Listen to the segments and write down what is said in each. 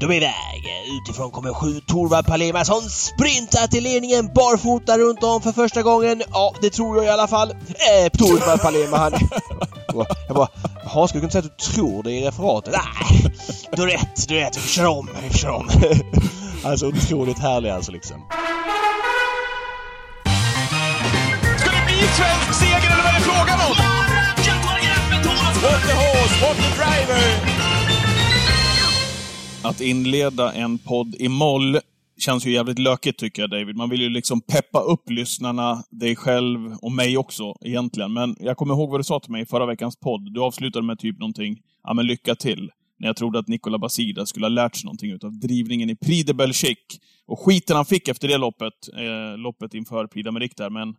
De är iväg. Utifrån kommer sju Torvald Palema som sprintar till ledningen barfota runt om för första gången. Ja, det tror jag i alla fall. Eh, Torvald Palema han... Jag bara, jaha, ska du kunna säga att du tror det i referatet? Nej, du har rätt, du har rätt. Vi kör om, vi kör om. Alltså otroligt härlig alltså liksom. Ska det bli svensk seger eller vad är det frågan om? What the horse, what the driver! Att inleda en podd i moll känns ju jävligt lökigt tycker jag David. Man vill ju liksom peppa upp lyssnarna, dig själv och mig också egentligen. Men jag kommer ihåg vad du sa till mig i förra veckans podd. Du avslutade med typ någonting, ja men lycka till. När jag trodde att Nicola Basida skulle ha lärt sig någonting utav drivningen i Prix de Belgique. Och skiten han fick efter det loppet, eh, loppet inför Prix d'Amérique där, men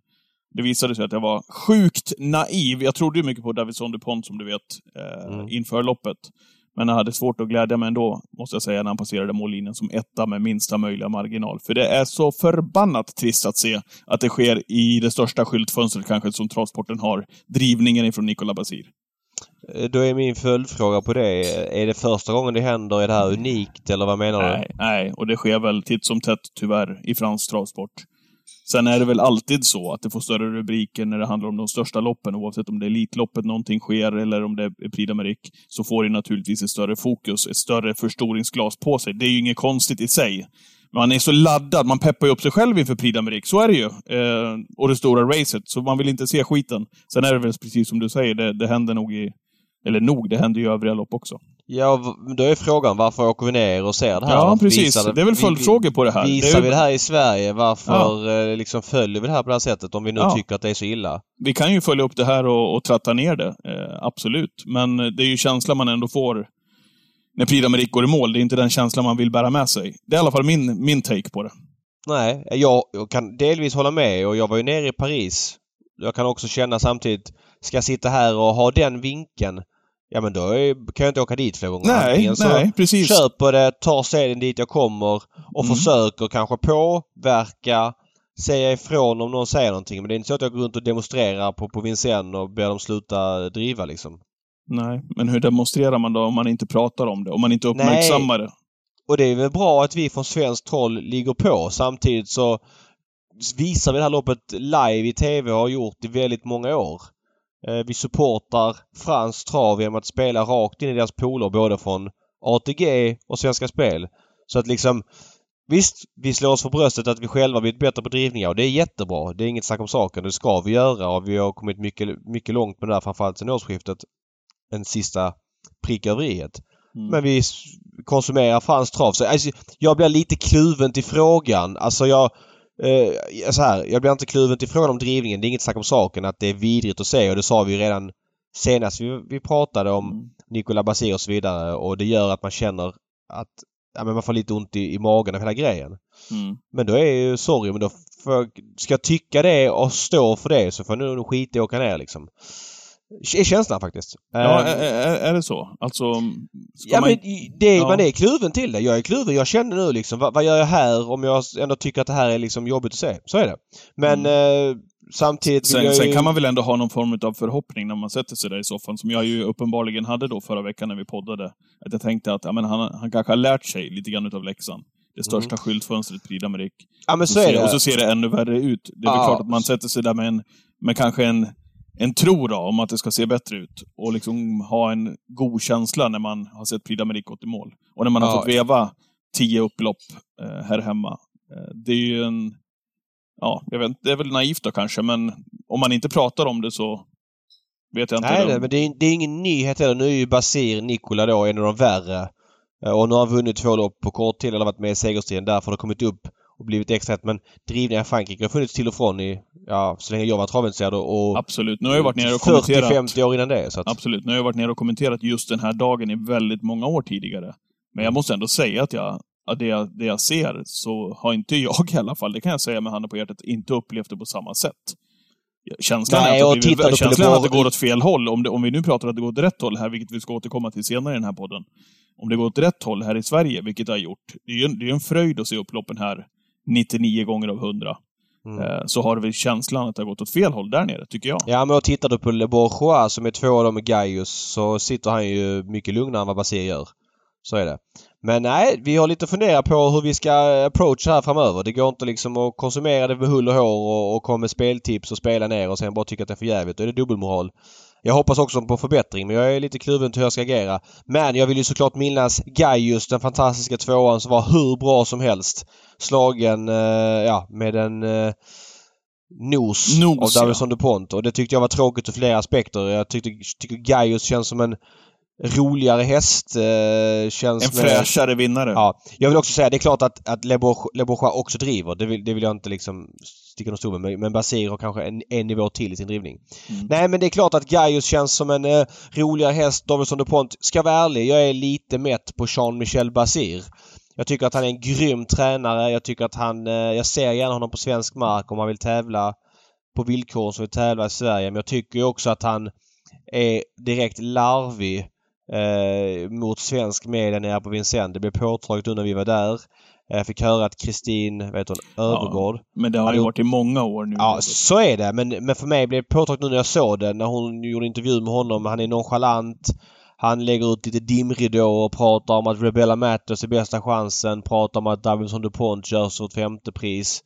det visade sig att jag var sjukt naiv. Jag trodde ju mycket på Davidson DuPont som du vet, eh, Mm. inför loppet. Men jag hade svårt att glädja mig ändå, måste jag säga, när han passerade mållinjen som etta med minsta möjliga marginal. För det är så förbannat trist att se att det sker i det största skyltfönstret kanske som travsporten har. Drivningen ifrån Nicola Basir. Eh, Då är min följdfråga på det. Är det första gången det händer? Är det här unikt eller vad menar du? Nej, nej, och det sker väl titt som tätt tyvärr i fransk travsport. Sen är det väl alltid så att det får större rubriker när det handlar om de största loppen, oavsett om det är Elitloppet någonting sker eller om det är Prix d'Amérique, så får det naturligtvis ett större fokus, ett större förstoringsglas på sig. Det är ju inget konstigt i sig. Man är så laddad, man peppar ju upp sig själv inför Prix d'Amérique, så är det ju. Eh, och det stora racet, så man vill inte se skiten. Sen är det väl precis som du säger, det, det händer nog i... Eller nog, det händer ju i övriga lopp också. Ja, då är frågan varför åker vi ner och ser det här? Ja, Varför precis. visar Det är väl följdfrågor på det här. Visar Det är- vi det här i Sverige? Varför eh, liksom följer vi det här på det här sättet om vi nu Ja. tycker att det är så illa? Vi kan ju följa upp det här och, och tratta ner det, eh, absolut. Men det är ju känslan man ändå får när Prix d'Amérique går i mål. Det är inte den känslan man vill bära med sig. Det är i alla fall min, min take på det. Nej, jag, jag kan delvis hålla med och jag var ju nere i Paris. Jag kan också känna samtidigt, ska jag sitta här och ha den vinkeln? Ja men då kan jag inte åka dit fler gånger. Nej, Antingen så nej, precis. köper det, tar sedan dit jag kommer och Mm. försöker kanske påverka, säga ifrån om någon säger någonting. Men det är inte så att jag går runt och demonstrerar på, på Vincennes och ber dem sluta driva liksom. Nej, men hur demonstrerar man då om man inte pratar om det? Om man inte uppmärksammar det? Och det är väl bra att vi från svenskt håll ligger på. Samtidigt så visar vi det här loppet live i TV och har gjort i väldigt många år. Eh, Vi supportar fransk trav genom att spela rakt in i deras pooler både från ATG och Svenska Spel. Så att liksom Visst, vi slår oss för bröstet att vi själva blivit bättre på drivningar och det är jättebra. Det är inget snack om saken. Det ska vi göra och vi har kommit mycket, mycket långt med det här framförallt sen årsskiftet. En sista prick över i-et. Mm. Men vi konsumerar fransk trav. Så, alltså, jag blir lite kluven till frågan. Alltså jag... Eh, så här, jag blir inte kluven till frågan om drivningen. Det är inget snack om saken att det är vidrigt att se och det sa vi ju redan senast vi, vi pratade om Mm. Nicola Basir och så vidare och det gör att man känner att ja, men man får lite ont i, i magen av hela grejen. Mm. Men då är ju, sorry, men då får ska jag tycka det och stå för det så får jag nog skita i att åka ner liksom. Är känslan faktiskt. Ja, Eh, är, är, det så? Alltså, Ja man... men det, Ja. man är kluven till det. Jag är kluven. Jag känner nu liksom, vad, vad gör jag här om jag ändå tycker att det här är liksom jobbigt att se? Så är det. Men eh, samtidigt Mm. Sen, ju... sen kan man väl ändå ha någon form av förhoppning när man sätter sig där i soffan, som jag ju uppenbarligen hade då förra veckan när vi poddade. Att jag tänkte att ja, men han, han kanske har lärt sig lite grann utav läxan. Det största skyltfönstret Prix d'Amérique. Ja men Så så är ser- det. Och så ser det ännu värre ut. Det är väl Ja. klart att man sätter sig där med, en, med kanske en, en tro då, om att det ska se bättre ut. Och liksom ha en god känsla när man har sett Prix d'Amérique gått i mål. Och när man har Ja. fått veva tio upplopp eh, här hemma. Eh, det är ju en... Ja, jag vet det är väl naivt då kanske, men om man inte pratar om det så vet jag inte. Nej, nej, men det är, det är ingen nyhet heller. Nu är ju Basir Nikola då en av de värre. Eh, Och nu har han vunnit två lopp på kort tid eller varit med i segerstriden. Därför har det kommit upp och blivit extra. Men drivningar i Frankrike har funnits till och från i, ja, så länge jag var travintresserad och, Absolut. Nu har jag varit nere och kommenterat... 40-50 år innan det. Så att, Absolut. Nu har jag varit nere och kommenterat just den här dagen i väldigt många år tidigare. Men jag måste ändå säga att jag, att det, jag, det jag ser, så har inte jag i alla fall, det kan jag säga med handen på hjärtat, inte upplevt det på samma sätt. Känslan Nej, är att, det, på känslan att det går åt fel håll. Om, det, om vi nu pratar att det går åt rätt håll här, vilket vi ska återkomma till senare i den här podden. Om det går åt rätt håll här i Sverige, vilket det har gjort. Det är ju en, det är en fröjd att se upploppen här 99 gånger av 100. Mm. Eh, så har vi känslan att det har gått åt fel håll där nere, tycker jag. Ja, men och tittar du på Le Bourgeois som är två av dem med Gaius så sitter han ju mycket lugnare än vad Basir gör. Så är det. Men nej, vi har lite att fundera på hur vi ska approacha här framöver. Det går inte liksom att konsumera det med hull och hår och, och komma med speltips och spela ner och sen bara tycka att det är för jävligt. Då är det dubbelmoral. Jag hoppas också på förbättring men jag är lite kluven till hur jag ska agera. Men jag vill ju såklart minnas Gaius, den fantastiska tvåan som var hur bra som helst. Slagen, eh, ja, med en eh, nos, Nos, av Davison DuPont och det tyckte jag var tråkigt ur flera aspekter. Jag tyckte, tycker Gaius känns som en roligare häst. Eh, känns En fräschare vinnare. Ja. Jag vill också säga, det är klart att, att Le Bourgeois Le Bourgeois också driver. Det vill, det vill jag inte liksom sticka under stol med. Men Basir har kanske en, en nivå till i sin drivning. Mm. Nej men det är klart att Gaius känns som en eh, roligare häst. Davidson DuPont. Ska vara ärlig, jag är lite mätt på Jean-Michel Basir. Jag tycker att han är en grym tränare. Jag tycker att han... Eh, jag ser gärna honom på svensk mark om han vill tävla på villkor som vill tävla i Sverige. Men jag tycker också att han är direkt larvig eh, mot svensk media nere på Vincennes. Det blev påtalat nu när vi var där. Jag fick höra att Kristin, vet hon, Övergård. Men det har ju varit i många år nu. Ja, så är det. Men, men för mig blev det påtalat nu när jag såg det. När hon gjorde intervju med honom. Han är nonchalant. Han lägger ut lite dimridåer och pratar om att Rebella Matters är bästa chansen. Pratar om att Davidson DuPont gör så ett femte pris.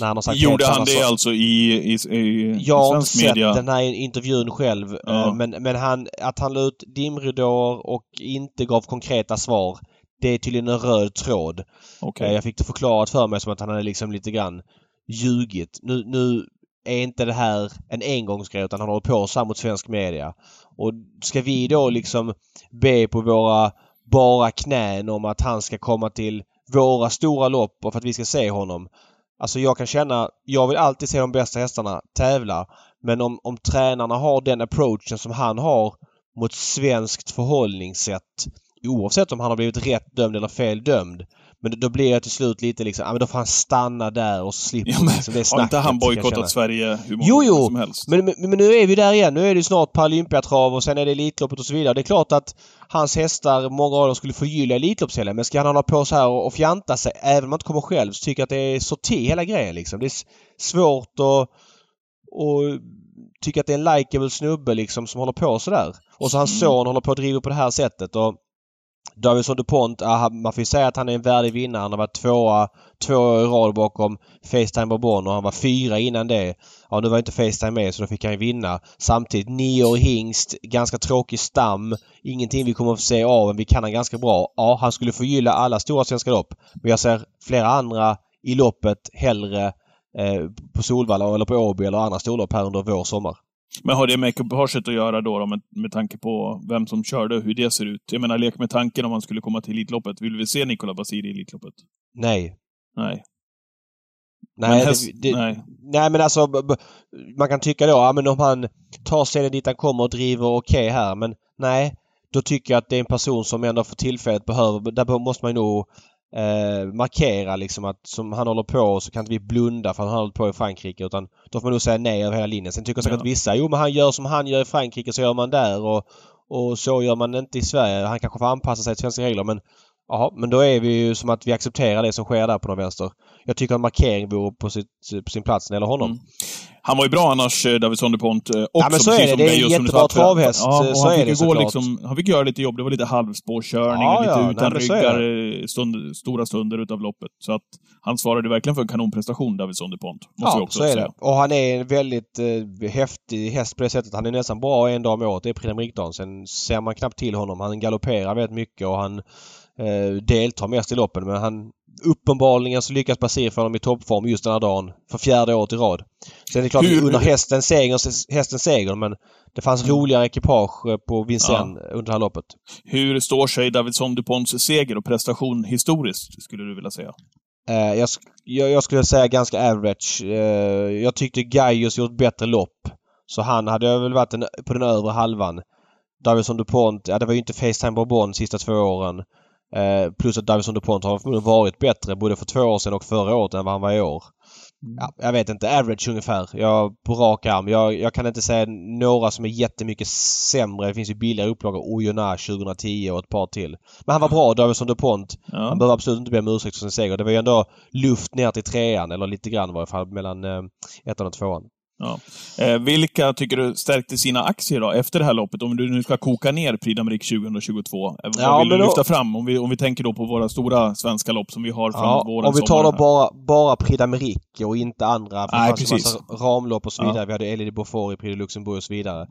När han har sagt Gjorde han det sak. alltså i, i, i, Jag har inte sett media? den här intervjun själv. Ja. eh, Men, men han, att han la ut dimridåer och inte gav konkreta svar. Det är tydligen en röd tråd. Okej. Eh, Jag fick det förklarat för mig som att han hade liksom lite grann ljugit. Nu, nu är inte det här en engångsgrej utan han håller på så här mot svensk media. Och ska vi då liksom be på våra bara knän om att han ska komma till våra stora lopp och för att vi ska se honom. Alltså jag kan känna, jag vill alltid se de bästa hästarna tävla. Men om, om tränarna har den approachen som han har mot svenskt förhållningssätt oavsett om han har blivit rätt dömd eller fel dömd. Men då blir jag till slut lite liksom, ja men då får han stanna där och så slipper Ja, men, liksom det har snacket. inte han bojkottat Sverige hur många Jo, jo. som helst? Men, men, men nu är vi där igen. Nu är det snart Paralympiatrav och sen är det Elitloppet och så vidare. Det är klart att hans hästar, många av dem skulle förgylla Elitloppshelgen. Men ska han hålla på så här och, och fjanta sig, även om han inte kommer själv, så tycker jag att det är sorti hela grejen liksom. Det är svårt att och tycka att det är en likeable snubbe liksom som håller på sådär. Och så hans Mm. son håller på att driva på det här sättet och Davison DuPont, man får ju säga att han är en värdig vinnare. Han har varit tvåa två år i rad bakom Facetime Bourbon och han var fyra innan det. Ja, nu var inte Facetime med så då fick han ju vinna. Samtidigt nio år hingst, ganska tråkig stam. Ingenting vi kommer att få se av men vi kan han ganska bra. Ja, han skulle förgylla alla stora svenska lopp. Men jag ser flera andra i loppet hellre eh, på Solvalla eller på Åby eller andra storlopp här under vår sommar. Men har det med ekipaget att göra då, då med, med tanke på vem som körde och hur det ser ut? Jag menar, lek med tanken om han skulle komma till Elitloppet. Vill vi se Nicola Basiri i Elitloppet? Nej. Nej. Nej, Men det- häst- det, nej. nej men alltså man kan tycka då, ja men om han tar sig dit han kommer och driver okej här men nej. Då tycker jag att det är en person som ändå för tillfället behöver, där måste man ju nog eh, markera liksom att som han håller på så kan inte vi blunda för att han håller på i Frankrike utan då får man nog säga nej över hela linjen. Sen tycker säkert Ja. vissa, jo men han gör som han gör i Frankrike så gör man där och, och så gör man inte i Sverige. Han kanske får anpassa sig till svenska regler men Jaha, men då är vi ju som att vi accepterar det som sker där på någon vänster. Jag tycker en markering vore på, sitt, på sin plats när det gäller honom. Mm. Han var ju bra annars, eh, Davidsson DuPont. eh, Också, Ja, men så är det. Det är en jättebra travhäst, Ja, så han är fick det gå liksom, Han fick göra lite jobb. Det var lite halvspårkörning Ja, lite ja, nej, utan är ryggar eh, stund, stora stunder utav loppet. Så att han svarade verkligen för en kanonprestation, Davidsson DuPont. Måste Ja, också så är säga. det. Och han är en väldigt eh, häftig häst på det sättet. Han är nästan bra en dag om året. Det är Prix Sen ser man knappt till honom. Han galopperar väldigt mycket och han eh, deltar mest i loppen. Men han uppenbarligen så lyckas Basir få honom i toppform just den här dagen. För fjärde året i rad. Sen är det klart Hur- att under hästen seger, hästen seger men det fanns Mm. roligare ekipage eh, på Vincennes under det här loppet. Hur står sig Davidsson DuPonts seger och prestation historiskt, skulle du vilja säga? Eh, jag, jag, jag skulle säga ganska average. Eh, jag tyckte Gaius gjort bättre lopp. Så han hade väl varit den, på den övre halvan. Davidson DuPont, ja det var ju inte Facetime Bourbon de sista två åren. Eh, plus att Davidson DuPont har förmodligen varit bättre både för två år sedan och förra året än vad han var i år. Ja, jag vet inte. Average ungefär. Jag, på rak arm. Jag, jag kan inte säga några som är jättemycket sämre. Det finns ju billigare upplagor. Oyonnax 2010 och ett par till. Men han var bra, Davidson DuPont. Han Ja. behöver absolut inte be om ursäkt för sin seger. Det var ju ändå luft ner till trean eller lite grann i varje fall mellan eh, ettan och tvåan. Ja. Eh, vilka tycker du stärkte sina aktier då, efter det här loppet? Om du nu ska koka ner Prix d'Amérique 2022. Eh, vad Ja, vill du då- lyfta fram? Om vi, om vi tänker då på våra stora svenska lopp som vi har från Ja, våren, om vi tar då bara, bara Prix d'Amérique och inte andra. För Nej, precis. massa ramlopp och så Ja. vidare. Vi hade Elie de Beaufort i Prix de Luxembourg och så vidare.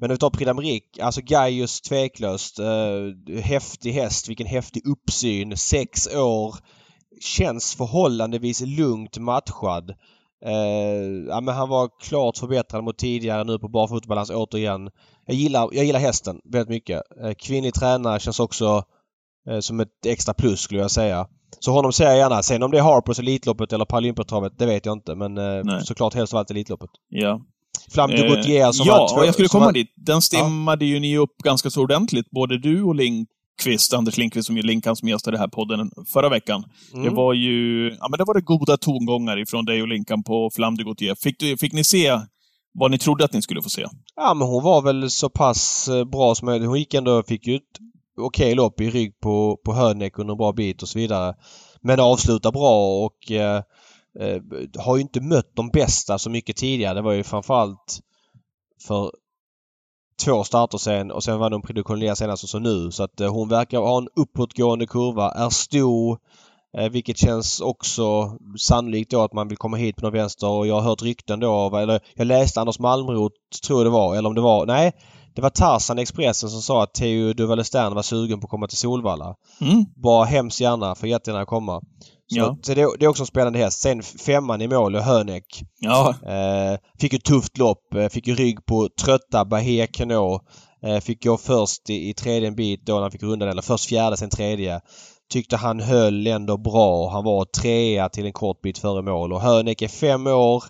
Men om vi tar Prix d'Amérique, alltså Gaius tveklöst. Eh, häftig häst, vilken häftig uppsyn. Sex år. Känns förhållandevis lugnt matchad. Eh, ja, men han var klart förbättrad mot tidigare nu på barfotbalans återigen. Jag gillar, jag gillar hästen väldigt mycket. Eh, kvinnlig tränare känns också eh, som ett extra plus skulle jag säga. Så honom ser jag gärna. Sen om det är Harpers Elitloppet eller Paralympiatravet, det vet jag inte. Men Nej. såklart helst av allt Elitloppet. Ja. Flam de Gautier som ja, var två- jag skulle komma var- dit. Den stimmade ju ni upp ganska så ordentligt, både du och Linkvist, Anders Linkvist som ju Linkan som gästade här podden förra veckan. Mm. Det var ju, ja men det var det goda tongångar ifrån dig och Linkan på Flam de Gautier. Fick, du, fick ni se vad ni trodde att ni skulle få se? Ja men hon var väl så pass eh, bra som möjligt. Hon gick ändå, fick ju ett okej lopp i rygg på, på Höneck under en bra bit och så vidare. Men avslutar bra och eh, eh, har ju inte mött de bästa så mycket tidigare. Det var ju framförallt för två starter sen och sen var det en Prix de senast och så nu. Så att eh, hon verkar ha en uppåtgående kurva. Är stor. Eh, vilket känns också sannolikt då att man vill komma hit på någon vänster och jag har hört rykten då eller jag läste Anders Malmroth tror jag det var, eller om det var, nej. Det var Tarzan i Expressen som sa att Theo Duvall Stern var sugen på att komma till Solvalla. Mm. Bara hemskt gärna, får jättegärna komma. Ja. så det, det är också en spännande häst. Sen femman i mål och Höneck. Ja, Eh, fick ju tufft lopp. Eh, fick ju rygg på trötta Bahia Cano. Eh, fick gå först i, i tredje en bit då när han fick runda den. Eller först fjärde, sen tredje. Tyckte han höll ändå bra. Han var trea till en kort bit före mål. Och Höneck är fem år.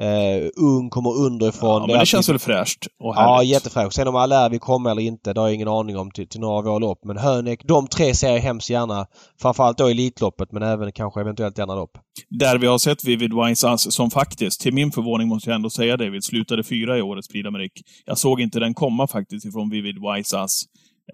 Eh, ung, kommer underifrån. ja men är det känns väl fräscht och Ja, jättefräscht. Sen om Allaire vill komma eller inte, det har jag ingen aning om till, till några av våra lopp. Men Höneck, de tre ser jag hemskt gärna. Framförallt då Elitloppet men även kanske eventuellt i andra lopp. Där vi har sett Vivid Wise Ass som faktiskt, till min förvåning måste jag ändå säga David, slutade fyra i årets Prix d'Amérique. Jag såg inte den komma faktiskt ifrån Vivid Wise.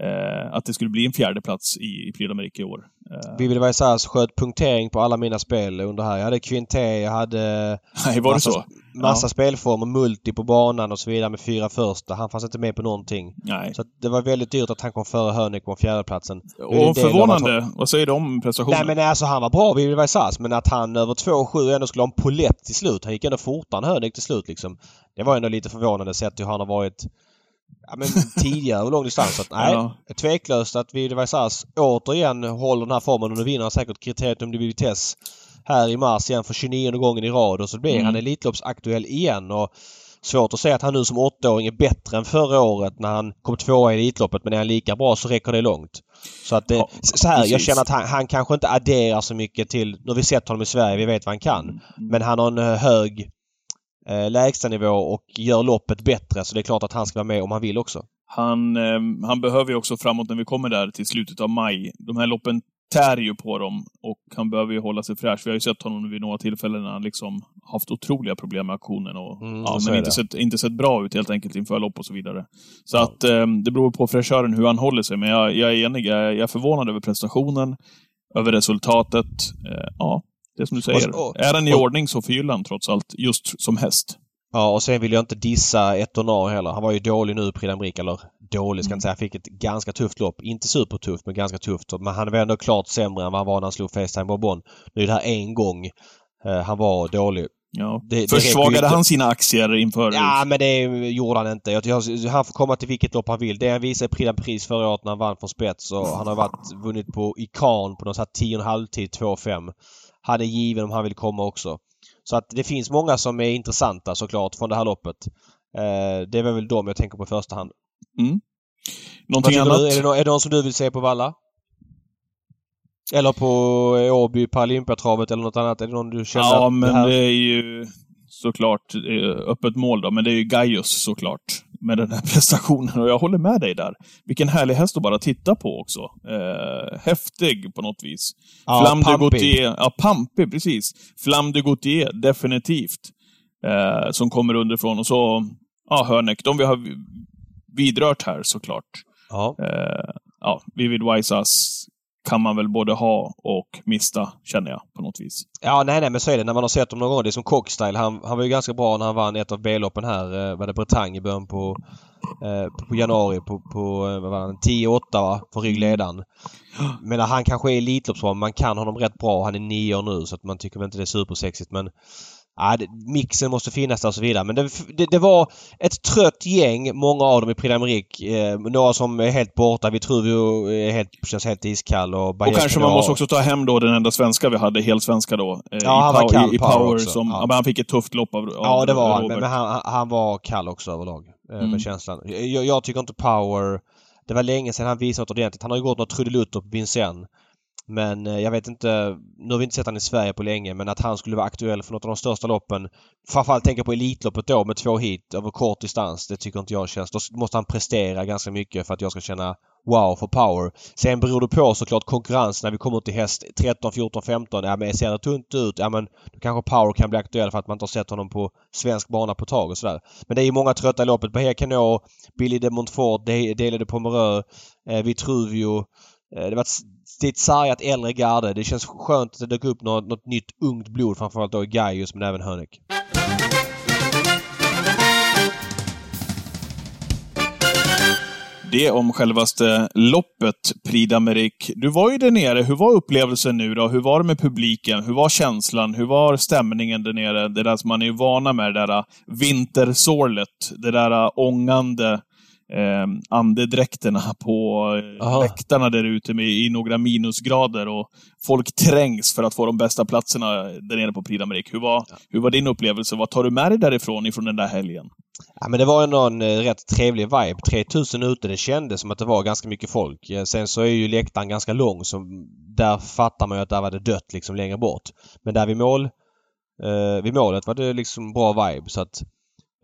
Eh, att det skulle bli en fjärde plats i, i Prix d'Amérique i år. Eh, Vivid Vaisas sköt punktering på alla mina spel under här. Jag hade Quinté, jag hade nej, var det massa, så? massa Ja. spelformer, multi på banan och så vidare med fyra första. Han fanns inte med på någonting. Nej. Så det var väldigt dyrt att han kom före Höneck på fjärdeplatsen. Det är en Och av att- förvånande, vad säger du om prestationen? Nej men alltså han var bra Vivid Vaisas men att han över 2,7 ändå skulle ha en polett till slut. Han gick ändå fortare än Höneck till slut liksom. Det var ändå lite förvånande sett hur han har varit ja, men tidigare och lång distans. Att, nej, Ja. tveklöst att Vivid Vaisas återigen håller den här formen och nu vinner han säkert Criterium de Vitesse här i mars igen för 29 gången i rad och så blir Mm. han Elitloppsaktuell igen. Och Svårt att säga att han nu som åttaåring är bättre än förra året när han kom tvåa i Elitloppet men är han lika bra så räcker det långt. Så att det, Ja, så här, jag precis. känner att han, han kanske inte adderar så mycket till... Nu har vi sett honom i Sverige, vi vet vad han kan. Mm. Men han har en eh, hög eh, lägstanivå och gör loppet bättre så det är klart att han ska vara med om han vill också. Han, eh, han behöver ju också framåt när vi kommer där till slutet av maj. De här loppen tär ju på dem och han behöver ju hålla sig fräsch. Vi har ju sett honom vid några tillfällen när han liksom haft otroliga problem med aktionen och Mm, ja, men inte sett, inte sett bra ut helt enkelt inför lopp och så vidare. Så Ja. att eh, det beror på fräschören hur han håller sig. Men jag, jag är enig. Jag, jag är förvånad över prestationen, över resultatet. Eh, ja, det är som du säger. och- är han i och- ordning så förgyller han trots allt, just som häst. Ja och sen vill jag inte dissa Etonar heller. Han var ju dålig nu Prix d'Amérique, eller dålig ska jag inte säga. Han fick ett ganska tufft lopp. Inte supertufft men ganska tufft. Men han var ändå klart sämre än vad han var när han slog Facetime Bourbon. Nu är det här en gång eh, han var dålig. Ja. Det- det Försvagade inte. han sina aktier inför... Ja men det gjorde han inte. Jag, jag, han får komma till vilket lopp han vill. Det han visade i Prix d'Amérique förra året när han vann från spets och han har varit, vunnit på i Cannes på någon sån här 10,5 tid, 2,5. Han är given om han vill komma också. Så att det finns många som är intressanta såklart från det här loppet. Eh, det är väl de jag tänker på i första hand. Vad Någonting annat? du? Är det, nå- är det någon som du vill se på Valla? Eller på eh, Åby Paralympiatravet eller något annat? Är det någon du känner Ja, men det här... det är ju såklart eh, öppet mål då, men det är ju Gaius såklart. Med den här prestationen. Och jag håller med dig där. Vilken härlig häst att bara titta på också. Eh, häftig på något vis. Ja, Flam de. Gautier. Ja, pampig, precis. Flam de Gautier, definitivt. Eh, som kommer underifrån. Och så, ja, Hörneck. De vi har vidrört här såklart. Ja. Eh, ja, Vivid Wise Ass kan man väl både ha och mista, känner jag på något vis. Ja, nej, nej, men så är det när man har sett dem någon gång. Det är som Cockstyle. Han, han var ju ganska bra när han vann ett av B-loppen här. Eh, var det Bretagne i början på, eh, på januari på, på eh, vad var han, 10-8 va? För ryggledaren. Men han kanske är Elitloppsbra. Man kan honom rätt bra. Han är nio år nu så att man tycker väl inte det är supersexigt men Ja, det, mixen måste finnas där och så vidare. Men det, det, det var ett trött gäng, många av dem i Prix. Eh, några som är helt borta. Vitruvio är helt, känns helt iskall. Och, och kanske man måste också ta hem då den enda svenska vi hade, helt svenska då. Eh, ja, han var kall i, i Power. power som, ja. han fick ett tufft lopp av, av Ja, det var han. Men, men han, han, var kall också överlag. Eh, mm. Med känslan. Jag, jag, tycker inte Power... Det var länge sedan han visade något ordentligt. Han har ju gått något trudelutt på Vincennes. Men eh, jag vet inte, nu har vi inte sett han i Sverige på länge, men att han skulle vara aktuell för något av de största loppen. Framförallt tänka på Elitloppet då med två hit över kort distans. Det tycker inte jag känns. Då måste han prestera ganska mycket för att jag ska känna wow för power. Sen beror det på såklart konkurrens när vi kommer till häst 13, 14, 15. Ja men ser det tunt ut, ja men då kanske power kan bli aktuell för att man inte har sett honom på svensk bana på tag och sådär. Men det är ju många trötta i loppet. Bahia Canot, Billy de Montfort, Delade Pomereux, eh, Vitruvio. Eh, det var det är ett sargat äldre garde. Det känns skönt att det dök upp något, något nytt ungt blod framförallt då i Gaius men även Hönek. Det om självaste loppet, Prix d'Amérique. Du var ju där nere. Hur var upplevelsen nu då? Hur var det med publiken? Hur var känslan? Hur var stämningen där nere? Det där som man är vana med, det där vintersorlet. Det där ångande eh, andedräkterna på Aha. läktarna där ute med, i några minusgrader och folk trängs för att få de bästa platserna där nere på Prix d'Amérique. Hur var, hur var din upplevelse? Vad tar du med dig därifrån, ifrån den där helgen? Ja, men det var ändå en eh, rätt trevlig vibe. 3000 ute, det kändes som att det var ganska mycket folk. Eh, sen så är ju läktaren ganska lång så där fattar man ju att där var det dött liksom längre bort. Men där vid mål eh, vid målet var det liksom bra vibe så att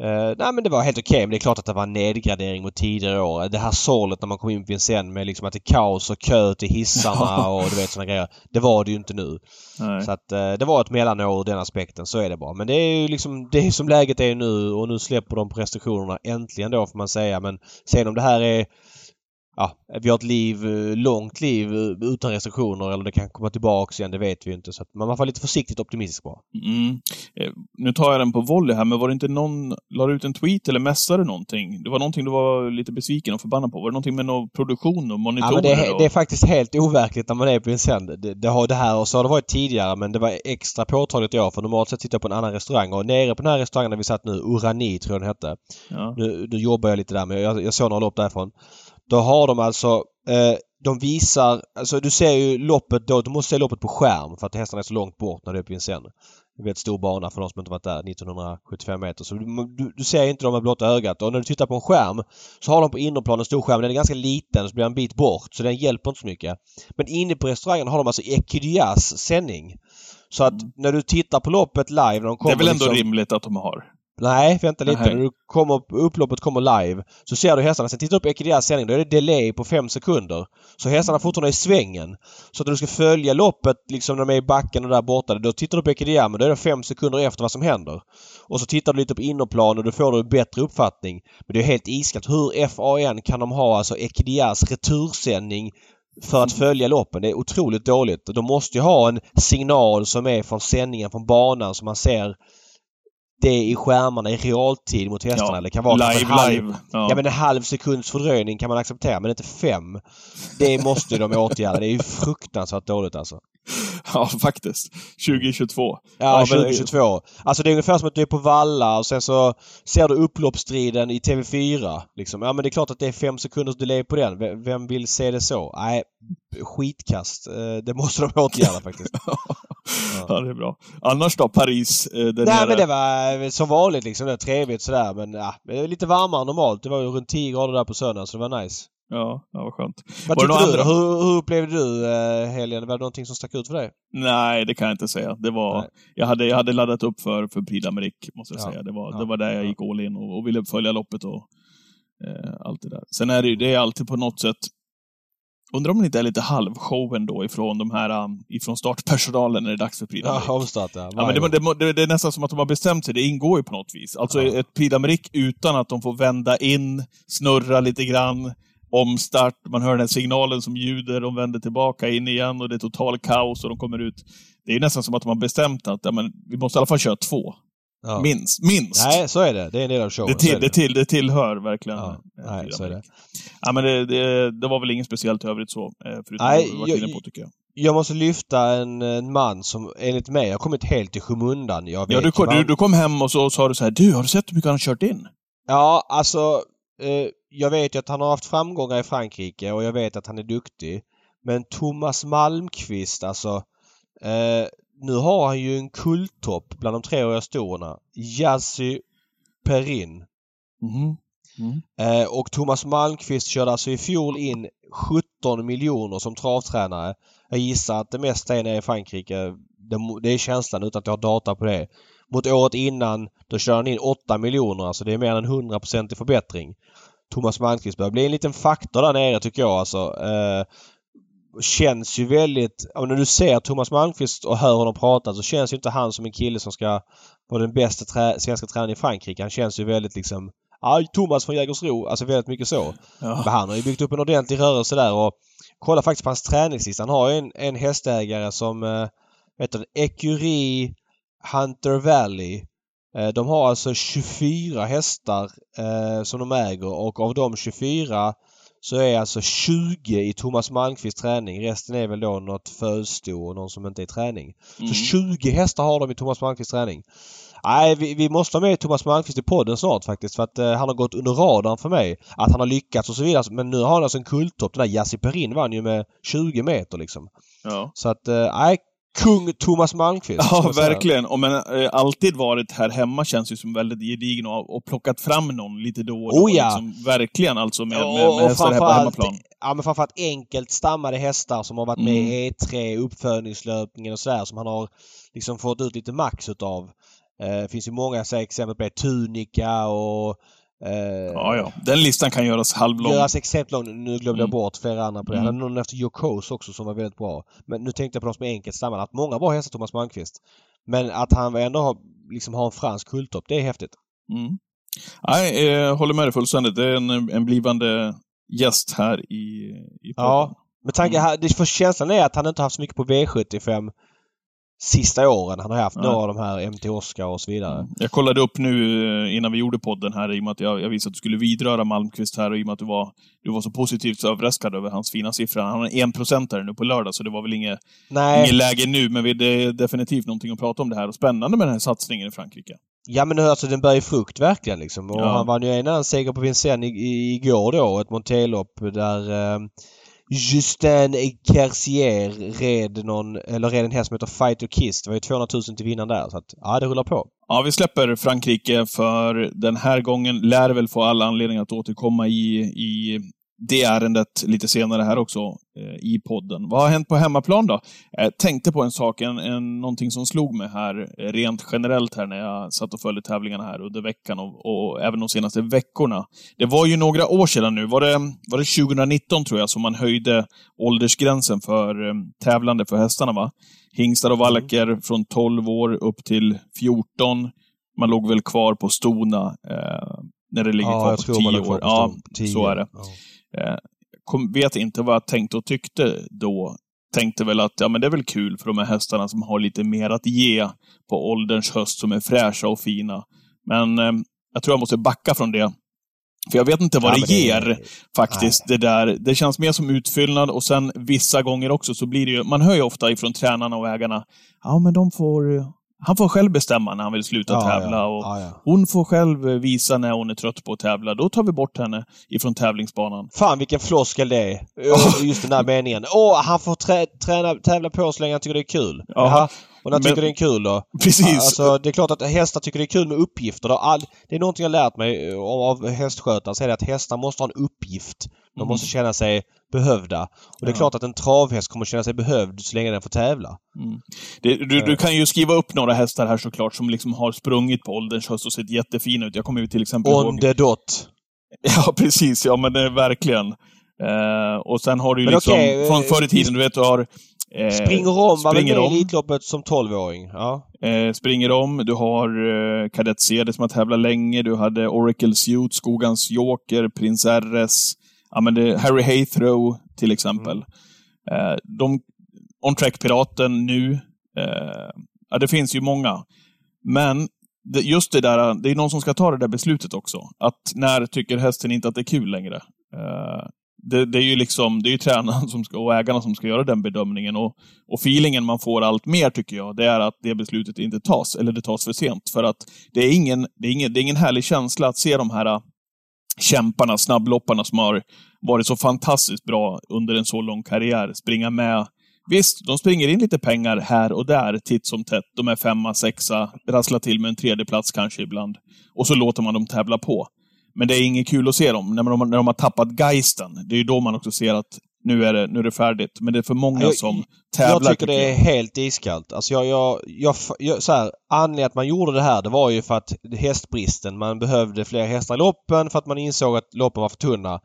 Uh, nej men det var helt okej okay, men det är klart att det var en nedgradering mot tidigare år. Det här sålet när man kom in på Vincennes med liksom att det är kaos och kö till hissarna och du vet sådana grejer. Det var det ju inte nu. Nej. Så att uh, det var ett mellanår ur den aspekten, så är det bara. Men det är ju liksom det är som läget är nu och nu släpper de på restriktionerna äntligen då får man säga. Men sen om det här är ja, vi har ett liv, eh, långt liv eh, utan restriktioner eller det kan komma tillbaks igen, det vet vi inte. Så att man var lite försiktigt optimistisk bara. Mm. Eh, nu tar jag den på volley här, men var det inte någon, la ut en tweet eller messade någonting? Det var någonting du var lite besviken och förbannad på. Var det någonting med någon produktion och monitorer? Ja, men det, är, det är faktiskt helt overkligt när man är på en sänd. Det, det, har det här och så har det varit tidigare, men det var extra påtagligt i år. För normalt sett sitter jag på en annan restaurang och nere på den här restaurangen där vi satt nu, Urani tror jag den hette. Ja. Nu, nu jobbar jag lite där, men jag, jag såg några lopp därifrån. Då har de alltså eh, de visar, alltså du ser ju loppet då, du måste se loppet på skärm för att hästarna är så långt bort när. Det är en stor bana för de som inte varit där, 1975 meter. Så du, du ser inte dem med blotta ögat. Och när du tittar på en skärm så har de på innerplan en stor skärm. Den är ganska liten så blir en bit bort så den hjälper inte så mycket. Men inne på restaurangen har de alltså Ekydias sändning. Så att mm. när du tittar på loppet live de kommer... Det är väl ändå liksom, rimligt att de har? Nej, vänta lite. När du kommer, upploppet kommer live så ser du hästarna. Sen tittar du på Ekidias sändning. Då är det delay på 5 sekunder. Så hästarna fortfarande är i svängen. Så när du ska följa loppet liksom när de är i backen och där borta. Då tittar du på Ekidia men då är det 5 sekunder efter vad som händer. Och så tittar du lite på innerplan och då får du en bättre uppfattning. Men det är helt iskallt. Hur FAN kan de ha alltså Ekidias retursändning för att följa loppen. Det är otroligt dåligt. De måste ju ha en signal som är från sändningen från banan så man ser det i skärmarna i realtid mot hästarna. Ja, det kan vara live, en halv, live. Ja. ja. men en halv sekunds fördröjning kan man acceptera men inte fem. Det måste de åtgärda. Det är ju fruktansvärt dåligt alltså. Ja, faktiskt. 2022. Ja, ja 2022. Alltså det är ungefär som att du är på Valla och sen så ser du upploppsstriden i TV4. Liksom. Ja men det är klart att det är fem sekunders delay på den. Vem vill se det så? Nej, skitkast. Eh, det måste de åtgärda faktiskt. ja. ja, det är bra. Annars då? Paris? Eh, Nej nere. men det var som vanligt liksom. Det var trevligt sådär men ja, lite varmare än normalt. Det var ju runt 10 grader där på söndagen så det var nice. Ja, det var skönt. Vad tyckte du? Hur, hur upplevde du eh, helgen? Var det någonting som stack ut för dig? Nej, det kan jag inte säga. Det var, jag, hade, jag hade laddat upp för, för Prix d'Amérique, måste jag ja. säga. Det var, ja. det var där jag gick all in och, och ville följa loppet och eh, allt det där. Sen är det ju det är alltid på något sätt Undrar om det inte är lite halvshow ändå ifrån de här, um, ifrån startpersonalen när det är dags för Prix d'Amérique. Ja, ja. ja men det, det, det, är nästan som att de har bestämt sig. Det ingår ju på något vis. Alltså ja. ett Prix utan att de får vända in, snurra lite grann, omstart, man hör den här signalen som ljuder, de vänder tillbaka in igen och det är total kaos och de kommer ut. Det är nästan som att de har bestämt att ja, men, vi måste i alla fall köra två. Ja. Minst. Minst! Nej, så är det. Det är en del av showen. det, till, det, till, det tillhör verkligen. Ja, eh, nej, så är det. Ja, men det, det, det var väl inget speciellt övrigt så, eh, förutom Nej, det du varit inne på tycker jag. Jag måste lyfta en, en man som enligt mig har kommit helt i skymundan. Jag vet Ja, du, kom, du, du kom hem och så sa du så här, du, har du sett hur mycket han har kört in? Ja, alltså. Eh, jag vet ju att han har haft framgångar i Frankrike och jag vet att han är duktig. Men Thomas Malmqvist alltså. Eh, nu har han ju en kulttopp bland de treåriga storna. Jassi Perin. Mhm. Mm. Eh, och Thomas Malmqvist körde alltså i fjol in 17 miljoner som travtränare. Jag gissar att det mesta är nere i Frankrike. Det, det är känslan utan att jag har data på det. Mot året innan då körde han in 8 miljoner. Alltså det är mer än en 100% i förbättring. Thomas Malmqvist börjar bli en liten faktor där nere tycker jag alltså. Eh, känns ju väldigt... Ja, när du ser Thomas Malmqvist och hör honom prata så känns ju inte han som en kille som ska vara den bästa trä, svenska tränaren i Frankrike. Han känns ju väldigt liksom... Ja, Thomas från Jägersro. Alltså väldigt mycket så. Ja. Men han har ju byggt upp en ordentlig rörelse där och kolla faktiskt på hans träningslista. Han har ju en, en hästägare som eh, du, Ecurie Hunter Valley. Eh, de har alltså 24 hästar eh, som de äger och av de 24 så är alltså 20 i Thomas Malmqvists träning. Resten är väl då något födsto och någon som inte är i träning. Mm. Så 20 hästar har de i Thomas Malmqvists träning. Nej, vi, vi måste ha med Thomas Malmqvist i podden snart faktiskt för att eh, han har gått under radarn för mig. Att han har lyckats och så vidare. Men nu har han alltså en kulttopp. Den där Jassi Perin vann ju med 20 meter liksom. Ja. Så att, eh, nej, kung Thomas Malmqvist. Ja, verkligen. Och men eh, alltid varit här hemma känns ju som väldigt gedigen och, och plockat fram någon lite då och då. Oh ja. liksom, verkligen alltså med, med, med hästar här på hemmaplan. Ja men framförallt enkelt stammade hästar som har varit med Mm. i E3, uppfödningslöpningen och sådär som han har liksom fått ut lite max utav. Eh, Det finns ju många exempel på det. Tunica och... Eh, Ja, ja. Den listan kan göras halvlång. Göras exempel lång. Nu glömde jag Mm. bort flera andra på det. Mm. Hade någon efter Jokos också som var väldigt bra. Men nu tänkte jag på de som är enkelt stammade. Att många bra hästar Thomas Malmqvist. Men att han ändå har, liksom har en fransk kulttopp, det är häftigt. Mm. Nej, jag håller med dig fullständigt. Det är en, en blivande gäst här i, i podden. Ja. Med tanke, Mm. här- det för känslan är att han inte haft så mycket på V75 sista åren. Han har haft Nej. några av de här MT Oscar och så vidare. Jag kollade upp nu eh, innan vi gjorde podden här, i och med att jag, jag visste att du skulle vidröra Malmqvist här och i och med att du var, du var så positivt överraskad över hans fina siffror. Han har en enprocentare nu på lördag, så det var väl inget, inget läge nu, men det är definitivt någonting att prata om det här. Och spännande med den här satsningen i Frankrike. ja men nu, alltså den bär ju frukt verkligen liksom. Och Ja. han vann ju en annan seger på Vincennes igår då. Ett Montelopp där eh, Justin Kersier red någon, eller red en häst som heter Fighter Kiss. Det var ju 200 000 till vinnaren där. Så att, ja det rullar på. Ja, vi släpper Frankrike för den här gången. Lär väl få alla anledningar att återkomma i, i det ärendet lite senare här också eh, i podden. Vad har hänt på hemmaplan då? Jag tänkte på en sak, en, en, någonting som slog mig här eh, rent generellt här när jag satt och följde tävlingarna här under veckan och, och även de senaste veckorna. Det var ju några år sedan nu, var det, var det 2019 tror jag, som man höjde åldersgränsen för eh, tävlande för hästarna va? Hingstar och valacker från 12 år upp till 14. Man låg väl kvar på stona eh, när det ligger ja, kvar på tror man 10 är kvar år. Ja. Tio. så är det. Ja. Eh, kom, vet inte vad jag tänkte och tyckte då. Tänkte väl att ja, men det är väl kul för de här hästarna som har lite mer att ge på ålderns höst, som är fräscha och fina. Men eh, jag tror jag måste backa från det. För jag vet inte vad Ja, det ger faktiskt, det där. Det känns mer som utfyllnad och sen vissa gånger också så blir det ju, man hör ju ofta ifrån tränarna och ägarna, ja men de får, han får själv bestämma när han vill sluta Ja, tävla ja, och ja, hon får själv eh, visa när hon är trött på att tävla. Då tar vi bort henne ifrån tävlingsbanan. Fan vilken floskel det är. Just den där meningen. Åh, han får trä, träna, tävla på så länge han tycker det är kul. Ja. Och när han tycker det är kul då? Precis. Alltså det är klart att hästar tycker det är kul med uppgifter. Det, är någonting jag lärt mig av hästskötare. Så är det att hästar måste ha en uppgift. De Mhm. måste känna sig behövda. Och det är Ja. klart att en travhäst kommer känna sig behövd så länge den får tävla. Mm. Det, du, du kan ju skriva upp några hästar här såklart som liksom har sprungit på ålderns höst och sett jättefina ut. Jag kommer ju till exempel On ihåg... the dot. Ja, precis. Ja, men det är verkligen. Eh, och sen har du ju Men liksom, okej, från eh, förr i tiden, du vet, du har... Eh, Springer om var springer med i. Elitloppet som 12-åring? Ja. Eh, springer om. Du har eh, Kadett Ceder som har tävlat länge. Du hade Oracle Suit, Skogans Joker, Prins RS. Ja, men det, Harry Haythrow till exempel. Eh, de, On Track-piraten nu. Eh, ja, det finns ju många. Men det, just det där, det är någon som ska ta det där beslutet också. Att när tycker hästen inte att det är kul längre? Eh, det, det, är ju liksom, det är ju tränaren som ska, och ägarna som ska göra den bedömningen. Och, och feelingen man får allt mer, tycker jag, det är att det beslutet inte tas, eller det tas för sent. För att det är ingen, det är ingen, det är ingen härlig känsla att se de här kämparna, snabblopparna som har varit så fantastiskt bra under en så lång karriär, springa med Visst, de springer in lite pengar här och där titt som tätt. De är femma, sexa, rasslar till med en tredje plats kanske ibland. Och så låter man dem tävla på. Men det är inget kul att se dem. När, de, när de har tappat geisten, det är ju då man också ser att nu är det, nu är det färdigt. Men det är för många jag, som tävlar. Jag tycker det är helt iskallt. Alltså jag, jag, jag, jag så här, anledningen att man gjorde det här, det var ju för att hästbristen. Man behövde fler hästar i loppen för att man insåg att loppen var för tunna.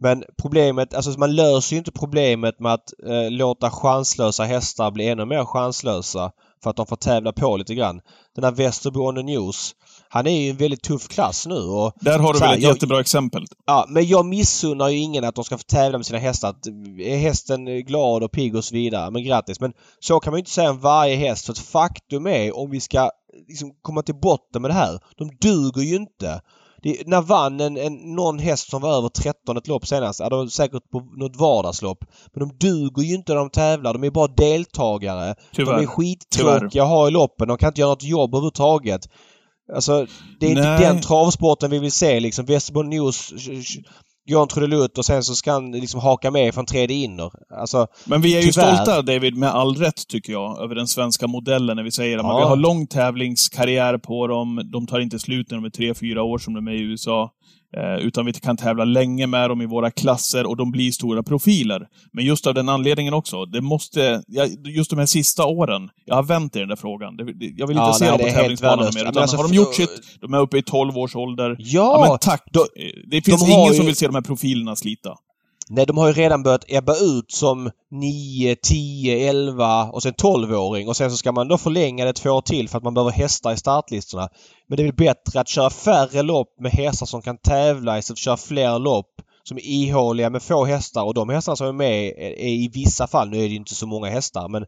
Men problemet, alltså man löser ju inte problemet med att eh, låta chanslösa hästar bli ännu mer chanslösa för att de får tävla på lite grann. Den här Västerbo on the News. Han är ju en väldigt tuff klass nu och... Där har du väl ett jag, jättebra exempel. Ja, men jag missunnar ju ingen att de ska få tävla med sina hästar. Att, är hästen glad och pigg och så vidare, men grattis. Men så kan man ju inte säga om varje häst. För ett faktum är, om vi ska liksom komma till botten med det här. De duger ju inte. Det, när vann en, en, någon häst som var över 13 ett lopp senast? Ja, var säkert på något vardagslopp. Men de duger ju inte när de tävlar. De är bara deltagare. Tyvärr. De är skittråkiga att ha i loppen. De kan inte göra något jobb överhuvudtaget. Alltså, det är Nej. inte den travsporten vi vill se liksom. Västerbo News en trudelutt och sen så ska han liksom haka med från tredje inner. Alltså, Men vi är ju tyvärr. stolta, David, med all rätt tycker jag, över den svenska modellen när vi säger att ja. vi har lång tävlingskarriär på dem. De tar inte slut när de är tre, fyra år som de är i USA. Eh, utan vi kan tävla länge med dem i våra klasser och de blir stora profiler. Men just av den anledningen också, det måste, just de här sista åren, jag har vänt i den där frågan. Jag vill inte ja, se nej, dem på tävlingsbanan mer. Utan alltså, har de gjort sitt, de är uppe i 12 års ålder. Ja! ja men tack! Då, det finns de ingen ju... som vill se de här profilerna slita. Nej, de har ju redan börjat ebba ut som 9, 10, 11 och sen 12-åring och sen så ska man då förlänga det två år till för att man behöver hästar i startlistorna. Men det är väl bättre att köra färre lopp med hästar som kan tävla istället för att köra fler lopp som är ihåliga med få hästar och de hästarna som är med är i vissa fall, nu är det inte så många hästar, men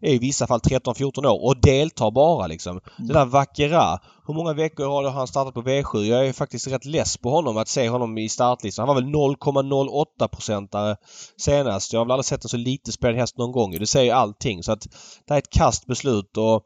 är i vissa fall 13-14 år och deltar bara liksom. Mm. Den där Vackera. Hur många veckor har han startat på V7? Jag är faktiskt rätt less på honom att se honom i startlistan. Han var väl 0,08 procentare senast. Jag har väl aldrig sett en så lite spelad häst någon gång. Det säger allting. Så att det här är ett kast beslut och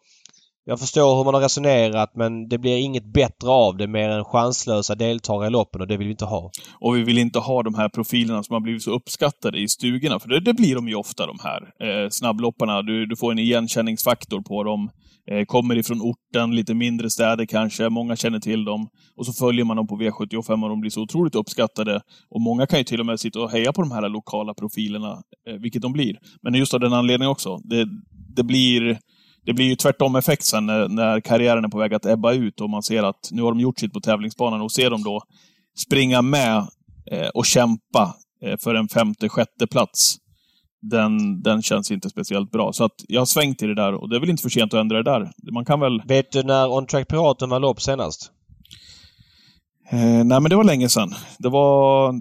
jag förstår hur man har resonerat men det blir inget bättre av det mer än chanslösa deltagare i loppen och det vill vi inte ha. Och vi vill inte ha de här profilerna som har blivit så uppskattade i stugorna, för det, det blir de ju ofta de här. Eh, snabblopparna, du, du får en igenkänningsfaktor på dem. Eh, kommer ifrån orten, lite mindre städer kanske, många känner till dem. Och så följer man dem på V75 och de blir så otroligt uppskattade. Och många kan ju till och med sitta och heja på de här lokala profilerna, eh, vilket de blir. Men just av den anledningen också. Det, det blir det blir ju tvärtom effekt sen när, när karriären är på väg att ebba ut och man ser att nu har de gjort sitt på tävlingsbanan och ser dem då springa med eh, och kämpa eh, för en femte, sjätte plats. Den, den känns inte speciellt bra. Så att jag har svängt i det där och det är väl inte för sent att ändra det där. Man kan väl... Vet du när On Track Piraten var lopp senast? Eh, nej, men det var länge sedan. Det var...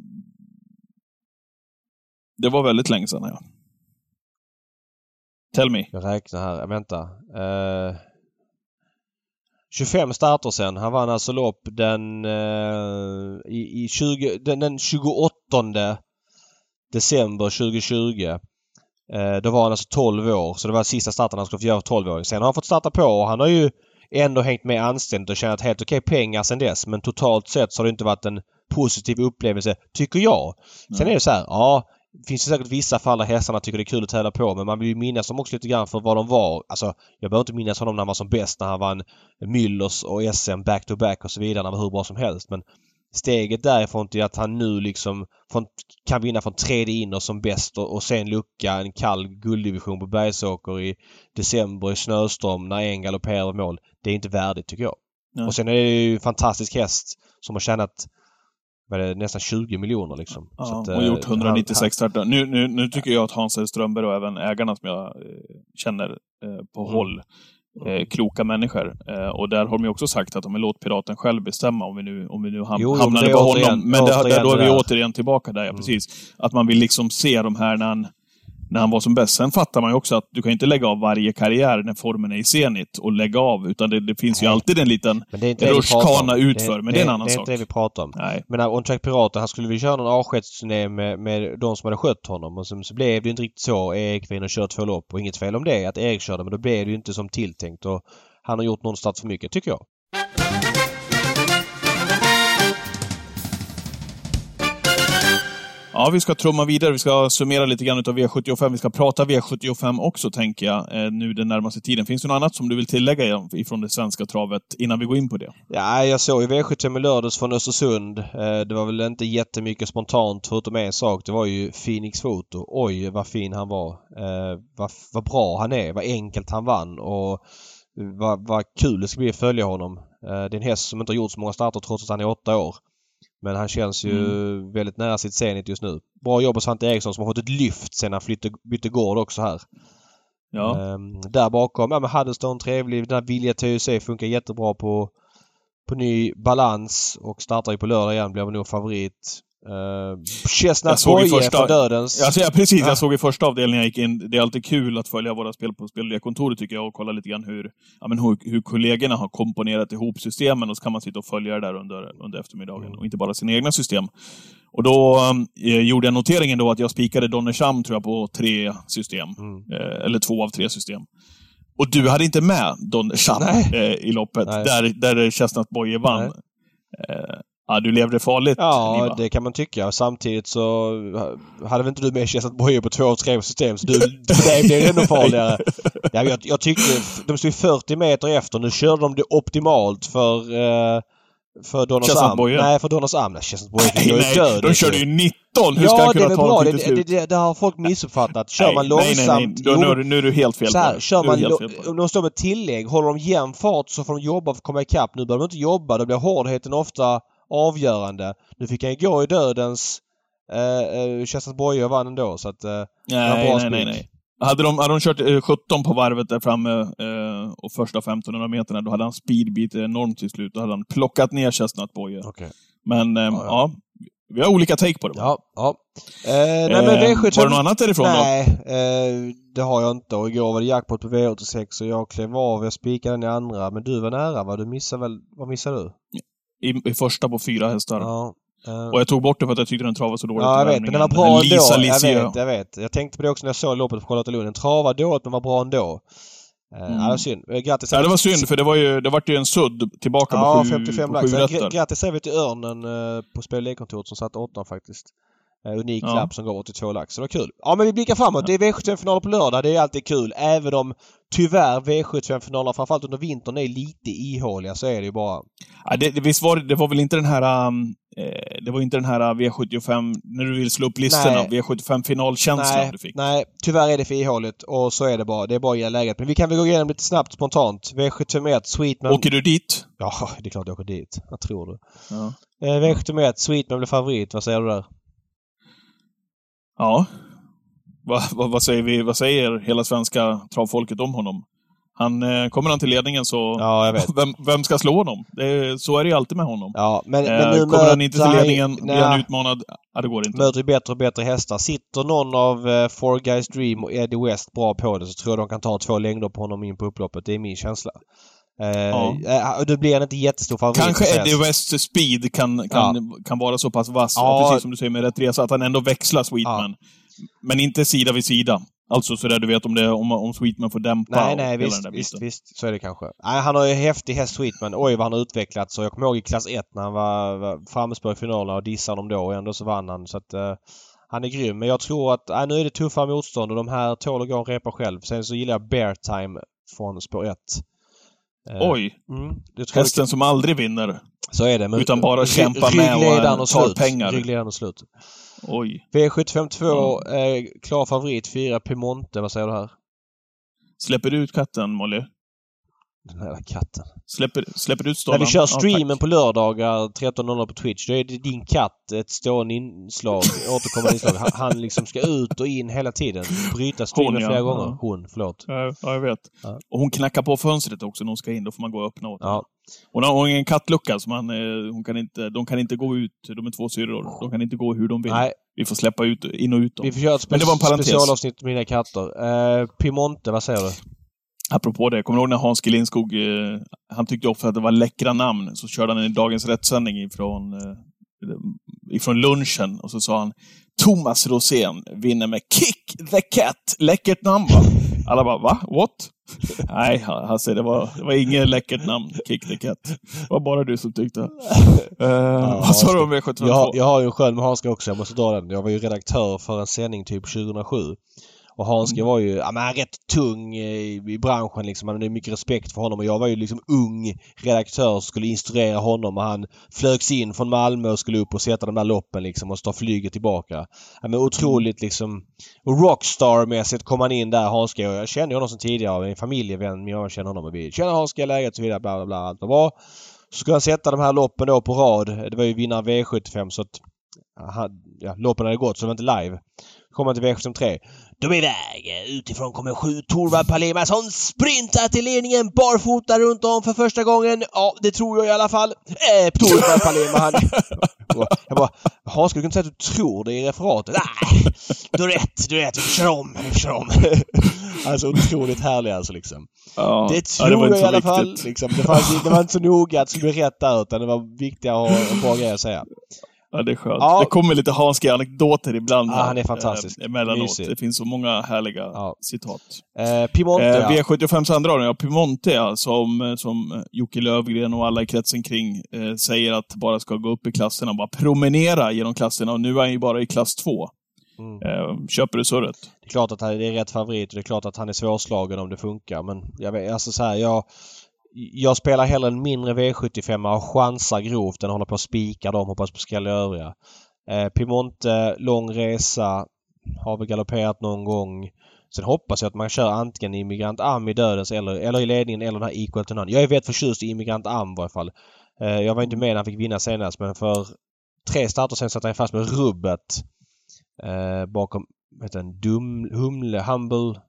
Det var väldigt länge sedan, ja. Tell me. Jag räknar här. Vänta. Uh, 25 starter sen. Han vann alltså lopp den, uh, i, i 20, den, den 28 december 2020. Uh, då var han alltså 12 år. Så det var sista starten han skulle få göra för 12 år. Sen har han fått starta på och han har ju ändå hängt med anständigt och tjänat helt okej pengar sen dess. Men totalt sett så har det inte varit en positiv upplevelse, tycker jag. Sen är det så här, ja det finns säkert vissa fall där hästarna tycker det är kul att tävla på men man vill ju minnas dem också lite grann för vad de var. Alltså, jag behöver inte minnas honom när han var som bäst när han vann Müllers och SM back-to-back och så vidare. När han var hur bra som helst. Men steget därifrån till att han nu liksom från, kan vinna från tredje inner som bäst och, och sen lucka en kall gulddivision på Bergsåker i december i snöstorm när en galopperar över mål. Det är inte värdigt tycker jag. Ja. Och sen är det ju en fantastisk häst som har tjänat med nästan 20 miljoner liksom. Ja, att, och gjort 196 eh, starter. Nu, nu, nu tycker jag att Hans Strömberg och även ägarna som jag eh, känner eh, på mm. håll eh, kloka människor. Eh, och där har de också sagt att de låt piraten själv bestämma om vi nu, om vi nu ham Jo, hamnade det på återigen- honom. Men det, återigen där, då är det vi återigen tillbaka där, ja Mm. precis. Att man vill liksom se de här när han, när han var som bäst. Sen fattar man ju också att du kan inte lägga av varje karriär när formen är i zenit och lägga av, utan det, det finns ju Nej. alltid en liten vi rutschkana utför, men det är en annan Det är sak. inte det vi pratar om. Nej. Men On Track Pirater, han skulle väl köra någon avskedsturné med, med de som hade skött honom och så, så blev det ju inte riktigt så. Erik vinner och kör två lopp och inget fel om det att Erik körde men då blev det ju inte som tilltänkt och han har gjort någonstans för mycket tycker jag. Ja, vi ska trumma vidare. Vi ska summera lite grann av V75. Vi ska prata V75 också, tänker jag, eh, nu den närmaste tiden. Finns det något annat som du vill tillägga ifrån det svenska travet innan vi går in på det? Ja, jag såg ju V75 i lördags från Östersund. Eh, det var väl inte jättemycket spontant förutom en sak. Det var ju Phoenix Foto. Oj vad fin han var. Eh, vad, vad bra han är. Vad enkelt han vann och vad, vad kul det ska bli att följa honom. Det är en häst som inte har gjort så många starter trots att han är åtta år. Men han känns ju väldigt nära sitt zenit just nu. Bra jobb av Svante Eriksson som har fått ett lyft sen han flytte, bytte gård också här. Ja. Ehm, där bakom, ja men Huddleston trevlig. Den här Vilja TUC funkar jättebra på, på ny balans och startar ju på lördag igen. Blir väl nog favorit. Uh, såg i Boye första- från Dödens. Alltså, ja, precis. Ja. Jag såg i första avdelningen jag gick in. Det är alltid kul att följa våra spel på Spel och kontoret tycker jag och kolla lite grann hur, ja, men hur, hur kollegorna har komponerat ihop systemen och så kan man sitta och följa det där under, under eftermiddagen Mm. och inte bara sina egna system. Och då eh, gjorde jag noteringen då att jag spikade Donnersham tror jag på tre system. Mm. Eh, eller två av tre system. Och du hade inte med Donnersham eh, i loppet, Nej. där, där Chestnut Boye vann. Nej. Ja, du levde farligt, Ja, Niva. det kan man tycka. Samtidigt så hade väl inte du med Chestnut Boye på två av tre system så du, för dig blev det ännu farligare. Ja, jag, jag tyckte de stod 40 meter efter. Nu körde de det optimalt för eh, för Donners Chestnut Am. Boye? Nej, för Donners Am. Nej, Chestnut Boye Nej, nej, död. de körde ju 19! Hur ska ja, han det kunna ta bra. Det, till det, slut? det, det har folk missuppfattat. Kör man nej, nej, nej. långsamt... Du, nu, är du- nu är du helt fel på här, det. kör man det. om de står med tillägg, håller de jämn fart så får de jobba för att komma ikapp. Nu behöver de inte jobba, då blir hårdheten ofta avgörande. Nu fick han gå i dödens eh, Boye och vann ändå så att... eh, Nej, bra nej, nej, nej. Hade de, hade de kört eh, 17 på varvet där framme eh, och första 1500 meterna, då hade han speedbeat enormt till slut. Då hade han plockat ner Chestnut Boye. Okej. Men eh, ja. ja, vi har olika take på det. Ja, ja. Eh, nej men Eh, V75... var det något annat därifrån då? Nej, eh, det har jag inte. Och igår var det jackpot på V86 och jag klev av. Jag spikade den i andra. Men du var nära va? Du missade väl... Vad missade du? I, I första på fyra hästar. Ja. eh, Och jag tog bort det för att jag tyckte den travade så dåligt Ja, jag vet. Men den var bra Lisa ändå. Jag Lisieux. vet, jag vet. Jag tänkte på det också när jag såg loppet på Charlottenlund. Den travade dåligt men var bra ändå. Eh, Mm. Ja, det var synd. Eh, Grattis. Ja, det var synd, för det var ju, det vart ju en sudd tillbaka Ja, på sju, 55 på lax. Grattis vi till Örnen på Spel som satte åttan faktiskt. Eh, unik Ja. lapp som gav 82 lax. Så det var kul. Ja men vi blickar framåt. Det är V75-finaler på lördag. Det är alltid kul. Även om tyvärr V75-finalerna framförallt under vintern är lite ihåliga så är det ju bara. Ja, det, det, visst var det, var väl inte den här... Um, eh, det var inte den här V75, när du vill slå upp listorna, Nej. V75-finalkänslan Nej, du fick. nej, tyvärr är det för ihåligt och så är det bara. Det är bara gilla läget. Men vi kan väl gå igenom lite snabbt spontant. V71 Sweetman. Åker du dit? Ja, det är klart jag åker dit. Vad tror du? Ja. Eh, V71 Sweetman blir favorit. Vad säger du där? Ja. Va, va, vad, säger vi, vad säger hela svenska travfolket om honom? Han, eh, kommer han till ledningen så... Ja. Vem, vem ska slå honom? Är- så är det ju alltid med honom. Ja, men, men eh, nu kommer han inte till ledningen, blir han utmanad? Ja, det går inte. möter ju bättre och bättre hästar. Sitter någon av uh, Four Guys Dream och Eddie West bra på det så tror jag de kan ta två längder på honom in på upploppet. Det är min känsla. Eh, Ja. eh, då blir han inte jättestor favorit. Kanske. Eddie Wests speed kan, kan, kan vara så pass vass, Ja. ja. precis som du säger med rätt resa, att han ändå växlar Sweetman. Men inte sida vid sida. Alltså sådär du vet om, det, om, om Sweetman får dämpa Nej, nej, visst, visst, visst. Så är det kanske. Nej, han har ju häftig häst Sweetman. Oj vad han har utvecklats. Jag kommer ihåg i klass 1 när han var, var framme i finalerna och dissade dem då och ändå så vann han. Så att eh, han är grym. Men jag tror att nej, nu är det tuffa motstånd och de här tål att gå och repa själv. Sen så gillar jag Bear Time från spår 1. Eh, Oj, Mm, hästen som aldrig vinner. så är det. Men utan bara ry- kämpa med och, och tar pengar. Ryggledaren och slut. Oj. V752, eh, klar favorit. 4 Piemonte. Vad säger du här? Släpper du ut katten, Molly? Den här katten. Släpper, släpper ut När stollen. vi kör Ja, streamen tack. på lördagar 13.00 på Twitch, då är det din katt ett stående inslag, återkommande inslag. Han, han liksom ska ut och in hela tiden. Bryta streamen Hon, ja. flera gånger. Ja. Hon, förlåt. Ja, ja, jag vet. Ja. Och hon knackar på fönstret också när hon ska in. Då får man gå och öppna åt henne. Ja. Hon har ingen kattlucka, så man, eh, hon kan inte, de kan inte gå ut. De är två syrror. De kan inte gå hur de vill. Nej, Vi får släppa ut, in och ut dem. vi får köra ett Men det var en spe- parentes. specialavsnitt med mina katter. Eh, Piemonte, vad säger du? Apropå det, kommer du ihåg när Hans G. Lindskog, eh, han tyckte också att det var läckra namn, så körde han en Dagens Rättssändning ifrån, eh, ifrån lunchen och så sa han Thomas Rosén vinner med Kick the Cat. Läckert namn va? Alla bara, va? What? Nej, Hasse, det var, det var inget läckert namn, Kick the Cat. Det var bara du som tyckte. Eh, vad sa du om V752? Jag, har- jag har ju en skön med Hanska också, jag måste dra den. Jag var ju redaktör för en sändning typ 2007. Och Hanska Mm. var ju ja, men han rätt tung eh, i, branschen liksom. Man hade mycket respekt för honom och jag var ju liksom ung redaktör som skulle instruera honom och han flögs in från Malmö och skulle upp och sätta de där loppen liksom och ta flyget tillbaka. Ja, men otroligt liksom rockstar-mässigt kom han in där Hanska och jag kände honom som tidigare, en familjevän men jag känner honom och vi känner Hanska läget och så vidare bla bla bla. Allt var bra. Så skulle han sätta de här loppen då på rad. Det var ju vinnare V75 så att han, ja, loppen hade gått så det var inte live. Kommer han till V73. De är iväg. Utifrån kommer sju Torvald Palimason sprintar till ledningen barfota runt om för första gången. Ja, det tror jag i alla fall. Eh, Torvald Palema han... Jag bara, Hans, skulle du kunna säga att du tror det i referatet? Nej, du har rätt, du har rätt. Vi kör om, vi kör om. Alltså otroligt härlig alltså liksom. Ja, Det ja, tror var inte jag i alla fall. Liksom. Det, fanns, det var inte så noga att det skulle bli rätt där utan det var viktigare att ha en bra grej att säga. Ja, det är skönt. Ja. Det kommer lite Hanska anekdoter ibland. Ja, här, han är fantastisk. Eh, emellanåt. Mysig. Det finns så många härliga Ja. citat. Eh, Piemonte Eh, ja. V75 andra ja, Piemonte ja, som, som Jocke Lövgren och alla i kretsen kring eh, säger att bara ska gå upp i klasserna, bara promenera genom klasserna och nu är han ju bara i klass 2. Mm. Eh, köper du surret? Det är klart att han- är rätt favorit och det är klart att han är svårslagen om det funkar men jag vet, alltså så här, jag jag spelar hellre en mindre V75 och chansar grovt än håller på att spika dem hoppas på skräll övriga. Eh, Piemonte, lång resa, har väl galopperat någon gång. Sen hoppas jag att man kör antingen Immigrant Am i dödens eller, eller i ledningen eller den här Equal to None. Jag är väldigt förtjust i Immigrant Am i varje fall. Eh, jag var inte med när han fick vinna senast men för tre starter sen satt han fast med rubbet eh, bakom vad heter den, Dum, Humle, Humble.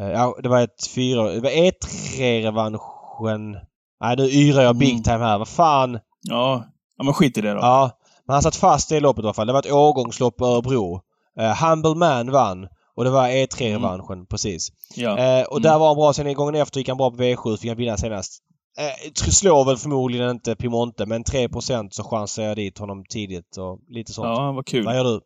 Eh, ja, det var ett fyra... Det var E3-revanschen. Nej, nu yrar jag big Mm. time här. Vad fan? Ja, ja men skit i det då. Ja, men han satt fast i loppet i alla fall. Det var ett årgångslopp på Örebro. Uh, Humble Man vann. Och det var E3-revanschen, precis. Ja. Eh, och Mm. där var han bra. Sen en gången efter gick han bra på V7. Fick han vinna senast. Eh, tr- slår väl förmodligen inte Piemonte, men 3% så chansar jag dit honom tidigt och lite sånt. ja, vad kul. Vad gör du?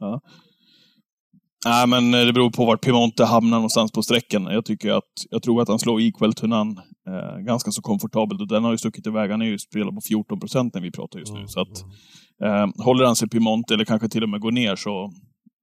Nej, men eh, det beror på vart Piemonte hamnar någonstans på sträckan. Jag tycker att, jag tror att han slår Equal to None eh, ganska så komfortabelt. Och den har ju stuckit iväg. Han är ju spelad på 14 procent när vi pratar just nu. Mm, Så att, eh, håller han sig Piemonte, eller kanske till och med går ner, så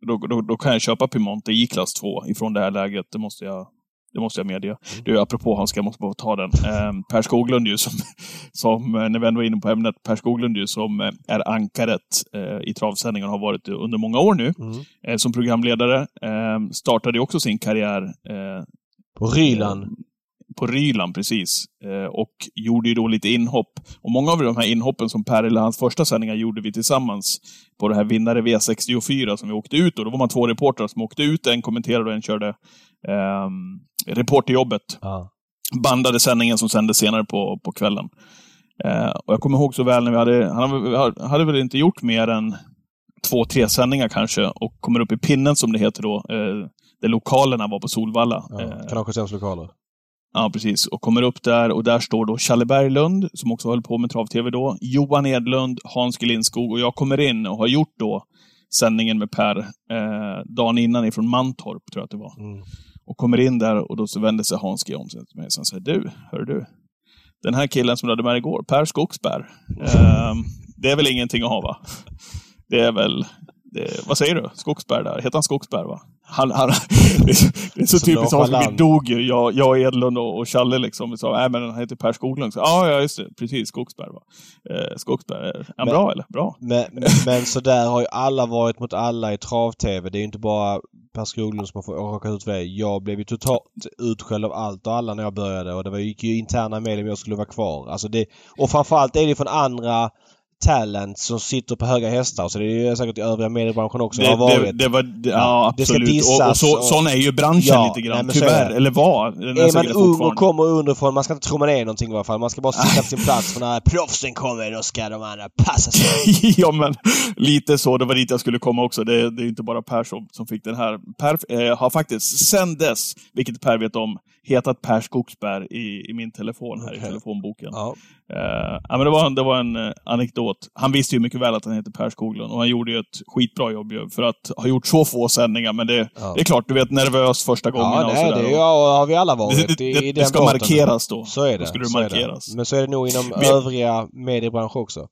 då, då, då kan jag köpa Piemonte i klass 2 ifrån det här läget. Det måste jag, det måste jag medge. Du, apropå Hanska, jag måste bara ta den. Eh, per Skoglund ju, som, som, eh, när vi ändå är inne på ämnet, Per Skoglund ju, som eh, är ankaret eh, i travsändningen har varit det under många år nu Mm. eh, som programledare. Eh, startade också sin karriär eh, På Ryland. På Ryland precis. Eh, och gjorde ju då lite inhopp. Och många av de här inhoppen som Per, eller hans första sändningar, gjorde vi tillsammans på det här vinnare V64 som vi åkte ut. Och då var man två reportrar som åkte ut. En kommenterade och en körde eh, reporterjobbet Ja. bandade sändningen som sändes senare på, på kvällen. Eh, och jag kommer ihåg så väl när vi hade, han hade, hade väl inte gjort mer än två, tre sändningar kanske och kommer upp i pinnen som det heter då, eh, där lokalerna var på Solvalla. Ja, Eh, Kanal 75 lokaler. Ja, precis. Och kommer upp där och där står då Challe Berglund, som också höll på med Trav-TV då, Johan Edlund, Hans G. Lindskog och jag kommer in och har gjort då sändningen med Per eh, dagen innan ifrån Mantorp, tror jag att det var. Mm. Och kommer in där och då så vänder sig Hans G om sig till mig och säger du, hör du. Den här killen som du hade med igår, Per Skogsberg. ehm, det är väl ingenting att ha va? Det är väl, det, vad säger du? Skogsberg där. Heter han Skogsberg va? Han, han, det, är, så, Så typiskt Hans, vi dog ju. Jag, jag Edlund och, och Challe liksom. Sa, nej men han heter Per Skoglund. Så, Ja, ja just det. Precis, Skogsberg va. Eh, Skogsberg, är han Men- bra eller? Bra. Men, men så där har ju alla varit mot alla i trav-tv. Det är inte bara Per Skoglund som har råkat ut för det. Jag blev ju totalt utskälld av allt och alla när jag började och det var, gick ju interna medier om jag skulle vara kvar. Alltså det, och framförallt är det från andra talent som sitter på höga hästar. Så det är säkert i övriga mediebranschen också. Det, har varit. det, det var, det, ja, det ska absolut. och, och så, och- sån är ju branschen Ja, lite grann. nej, Tyvärr. Eller var. Den är man ung och kommer underifrån, man ska inte tro man är någonting i alla fall. Man ska bara sitta på sin plats för när proffsen kommer då ska de andra passa sig. ja, men lite så. Det var dit jag skulle komma också. Det, det är inte bara Per som, som fick den här. Per eh, har faktiskt sen dess, vilket Per vet om, hetat Per Skogsberg i, i min telefon här Okej. i telefonboken. Ja. Eh, ja, men det var, en- det var en eh, anekdot. Han visste ju mycket väl att han heter Per Skoglund och han gjorde ju ett skitbra jobb för att ha gjort så få sändningar. Men det, Ja. det är klart, du vet nervös första gången Ja, och nej, sådär. det Och- ja, har vi alla varit det, det, det, det ska markeras då. Så är det. Då ska det så är markeras. Men så är det nog inom Vi- övriga mediebransch också.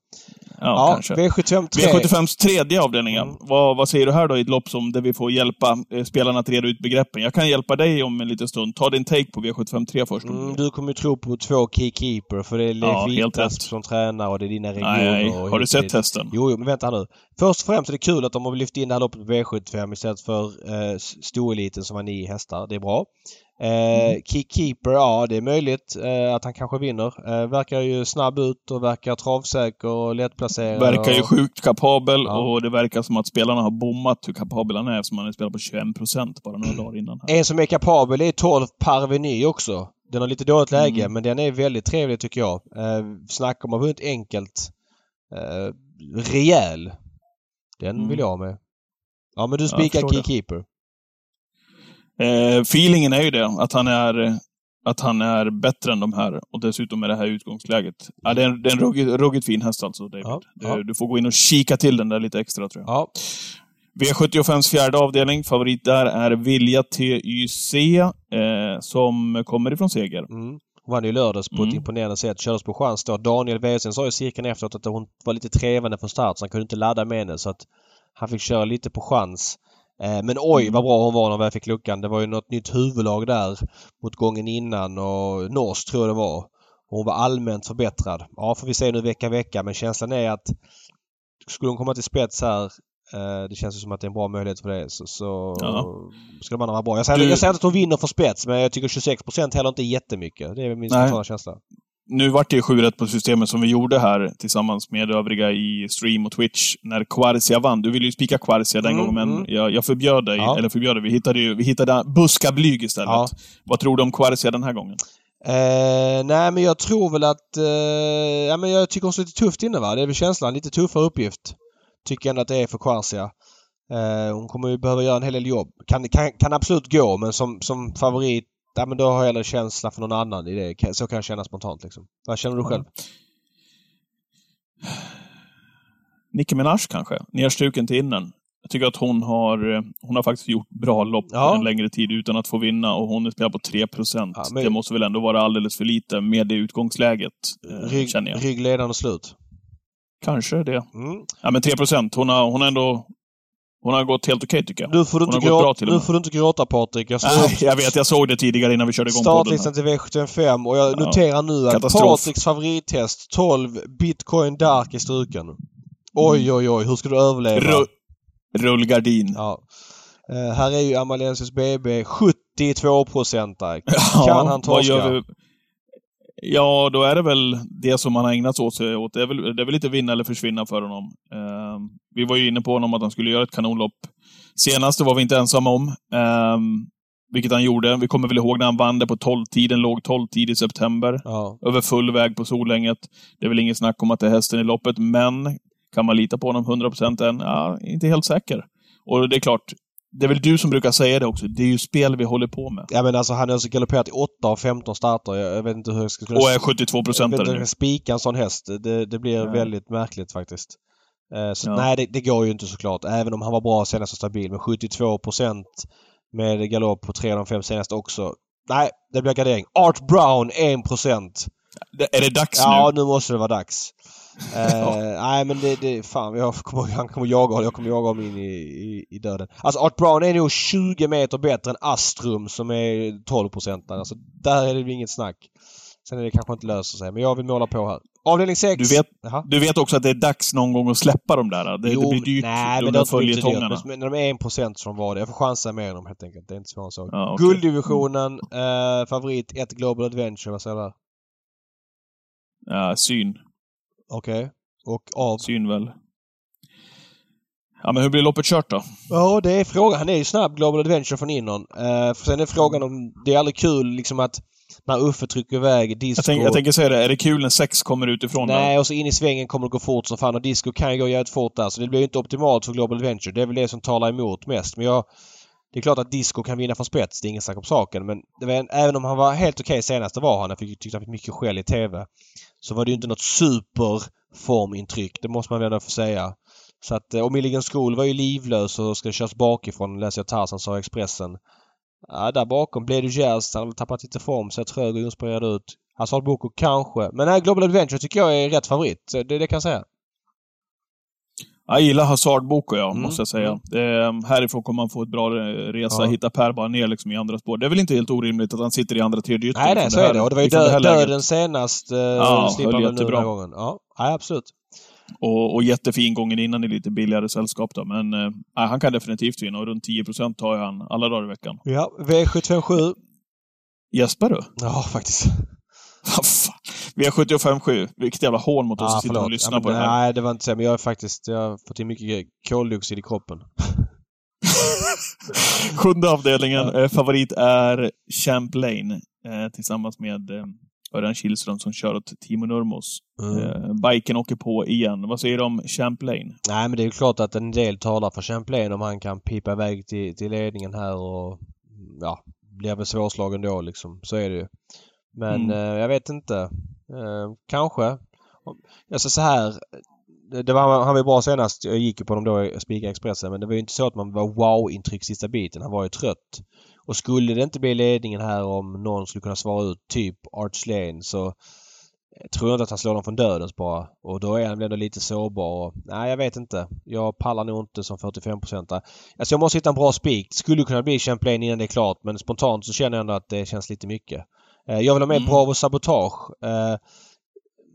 Ja, kanske. V75 3. V75s tredje avdelningen. Mm. Vad, vad säger du här då i ett lopp som där vi får hjälpa eh, spelarna att reda ut begreppen? Jag kan hjälpa dig om en liten stund. Ta din take på V75 3 först. Mm, du- kommer ju tro på två keykeeper för det är Leif Ja, som tränar och det är dina regioner. Nej, och har du sett dit. hästen? Jo, jo, men vänta nu. Först och främst är det kul att de har lyft in det här loppet på V75 istället för eh, storeliten som var nio hästar. Det är bra. Eh, Mm. Keykeeper, ja det är möjligt eh, att han kanske vinner. Eh, verkar ju snabb ut och verkar travsäker och lättplacerad. Verkar ju och... sjukt kapabel Ja. och det verkar som att spelarna har bommat hur kapabel han är eftersom han har spelat på 21 procent bara några dagar innan. Här. En som är kapabel är 12 Parveny också. Den har lite dåligt läge Mm. men den är väldigt trevlig tycker jag. Eh, snacka om att ha vunnit enkelt. Eh, rejäl. Den Mm. vill jag ha med. Ja men du spikar det. Keykeeper. Eh, feelingen är ju det, att han är, att han är bättre än de här och dessutom med det här utgångsläget. Ja, det är en, det är en ruggigt, ruggigt fin häst alltså, David. Ja, du, ja. du får gå in och kika till den där lite extra tror jag. Ja. V75s fjärde avdelning, favorit där är Vilja TYC, eh, som kommer ifrån seger. Mm. Hon vann ju lördags på ett Mm. imponerande sätt. Kördes på chans då. Daniel Wäjersten sa i cirkeln efteråt att hon var lite trevande från start så han kunde inte ladda med henne så att han fick köra lite på chans. Eh, men oj Mm. vad bra hon var när hon väl fick luckan. Det var ju något nytt huvudlag där mot gången innan och norskt tror jag det var. Hon var allmänt förbättrad. Ja, får vi se nu vecka vecka men känslan är att skulle hon komma till spets här eh, det känns ju som att det är en bra möjlighet för det. Så, så Ja. ska de andra vara bra. Jag säger, Du- jag säger inte att hon vinner för spets men jag tycker 26% heller inte är jättemycket. Det är min spontana känsla. Nu vart det ju sju rätt på systemet som vi gjorde här tillsammans med övriga i stream och Twitch när Quarcia vann. Du ville ju spika Quarcia den Mm, gången, men mm. jag, jag förbjöd dig. Ja. Eller förbjöd dig. Vi hittade ju vi hittade buskablyg istället. Ja. Vad tror du om Quarcia den här gången? Eh, nej men jag tror väl att... Eh, ja, men jag tycker hon står lite tufft inne va. Det är väl känslan. Lite tuffare uppgift. Tycker ändå att det är för Quarcia. Eh, hon kommer ju behöva göra en hel del jobb. Kan, kan, kan absolut gå men som, som favorit Ja, men då har jag hellre känsla för någon annan i det. Så kan jag känna spontant liksom. Vad känner du själv? Nicki Minaj kanske? Nerstruken till innen. Jag tycker att hon har, eh, hon har faktiskt gjort bra lopp Ja. en längre tid utan att få vinna och hon är spelad på 3 Ja, men- Det måste väl ändå vara alldeles för lite med det utgångsläget, eh, Rygg, känner jag. ryggledaren och slut. Kanske det. Mm. Ja, men 3 Hon har, hon har ändå... Hon har gått helt okej, tycker jag. Nu får du inte, gråta, nu får du inte gråta Patrik. Jag såg Nej, jag vet. Jag såg det tidigare innan vi körde igång startlistan till V75 och jag Ja. noterar nu att Katastrof. Patriks favorithäst 12 Bitcoin Dark är struken. Oj oj oj, hur ska du överleva? Ru- Rullgardin. Ja. Eh, här är ju Amalensis BB 72 procentare. Ja, Kan han torska? Ja, då är det väl det som han har ägnat sig åt. Det, är väl, det är väl lite vinna eller försvinna för honom. Ehm, vi var ju inne på honom att han skulle göra ett kanonlopp. Senaste var vi inte ensamma om. ehm, vilket han gjorde. Vi kommer väl ihåg när han vann det på 12-tiden, låg 12-tid i september. Ja. Över full väg på Solänget. Det är väl inget snack om att det är hästen i loppet, men kan man lita på honom 100% än? Ja, inte helt säker. Och det är klart, det är väl du som brukar säga det också. Det är ju spel vi håller på med. ja men alltså han har alltså galopperat i 8 av 15 starter. Jag, jag vet inte hur jag ska kunna... Och är 72 jag vet inte hur jag nu. ska spika en sån häst. Det, det blir Ja. väldigt märkligt faktiskt. Eh, Så Ja. nej, det, det går ju inte såklart. Även om han var bra senast och stabil. Men 72 procent med galopp på 3 av de 5 senaste också. Nej, det blir gardering. Art Brown 1 procent. Det- Är det dags Ja, nu? nu måste det vara dags. Eh, Ja. Nej men det, det fan jag kommer, han kommer jaga. Jag kommer jaga honom in i, i, i döden. Alltså Art Brown är nog 20 meter bättre än Astrum som är 12 procent. Alltså där är det inget snack. Sen är det kanske inte löser sig men jag vill måla på här. Avdelning 6. Du vet, du vet också att det är dags någon gång att släppa dem där. Det, Jo, det blir dyrt, nej, de men dyrt. följetongerna. Men När de är 1% som var det. Jag får chansa med dem helt enkelt. Det är inte än så. Ja, okej. Gulddivisionen, eh, favorit 1 Global Adventure. Vad säger du? där? Ja, syn. Okej. Och av? Syn väl. Ja, men hur blir loppet kört då? Ja, det är frågan. Han är ju snabb, Global Adventure från innan. Uh, sen är frågan om... Det är aldrig kul liksom att när Uffe trycker iväg disco... Jag, tänk, jag tänker säga det, är det kul när sex kommer utifrån? Nej, och så in i svängen kommer det gå fort som fan och disco kan ju gå jävligt fort där. Så det blir ju inte optimalt för Global Adventure. Det är väl det som talar emot mest. Men jag... Det är klart att disco kan vinna från spets. Det är ingen snack om saken. Men en, även om han var helt okej senast, det var han. Jag fick, tyckte han fick mycket skäll i TV. Så var det ju inte något superformintryck. Det måste man väl ändå få säga. Så att, eh, och Milligan School var ju livlös och ska köras bakifrån, läser jag Tarzan sa i Expressen. Ja, där bakom blev det Jazz. Han har tappat lite form, ser trög och inspirerad ut. Hazard Boko kanske. Men nej, Global Adventure tycker jag är rätt favorit. Det, det kan jag säga. Jag gillar Hazard Boko, ja, Mm, måste jag säga. mm. Det, härifrån kommer man få ett bra eh, resa, Ja. hitta Per bara ner liksom i andra spår. Det är väl inte helt orimligt att han sitter i andra, tredje Nej, nej, så här- är det. Och det var ju det dö, läget. döden senast. Eh, Ja, höll jättebra. Ja, nej, absolut. Och, och jättefin gången innan i lite billigare sällskap då. Men eh, han kan definitivt vinna och runt 10 procent tar jag han alla dagar i veckan. Ja, V757. Gäspar du? Ja, faktiskt. Vad fan. V75 Vilket jävla hån mot oss som sitter och lyssnar Ja, men på det här. Nej, det var inte så. Men jag är faktiskt... Jag har fått in mycket koldioxid i kroppen. Sjunde avdelningen. Ja. Eh, favorit är Champlain eh, tillsammans med eh, Örjan Kihlström som kör åt Timo Nurmos. Mm. Eh, biken åker på igen. Vad säger du om Champlain? Nej, men det är ju klart att en del talar för Champlain om han kan pipa iväg till, till ledningen här och ja, blir väl svårslagen då liksom. Så är det ju. Men Mm. eh, jag vet inte. Eh, kanske. Om- Alltså så här. Det, var, han var ju bra senast. Jag gick ju på dem då i Spika Expressen. Men det var ju inte så att man var wow-intryck sista biten. Han var ju trött. Och skulle det inte bli ledningen här om någon skulle kunna svara ut typ Arch Lane så jag tror inte att han slår dem från dödens bara. Och då är han väl ändå lite sårbar. Och, nej, jag vet inte. Jag pallar nog inte som 45 procent. Alltså jag måste hitta en bra spik. Skulle kunna bli Champlain innan det är klart men spontant så känner jag ändå att det känns lite mycket. Eh, jag vill ha med Mm. Bravo Sabotage.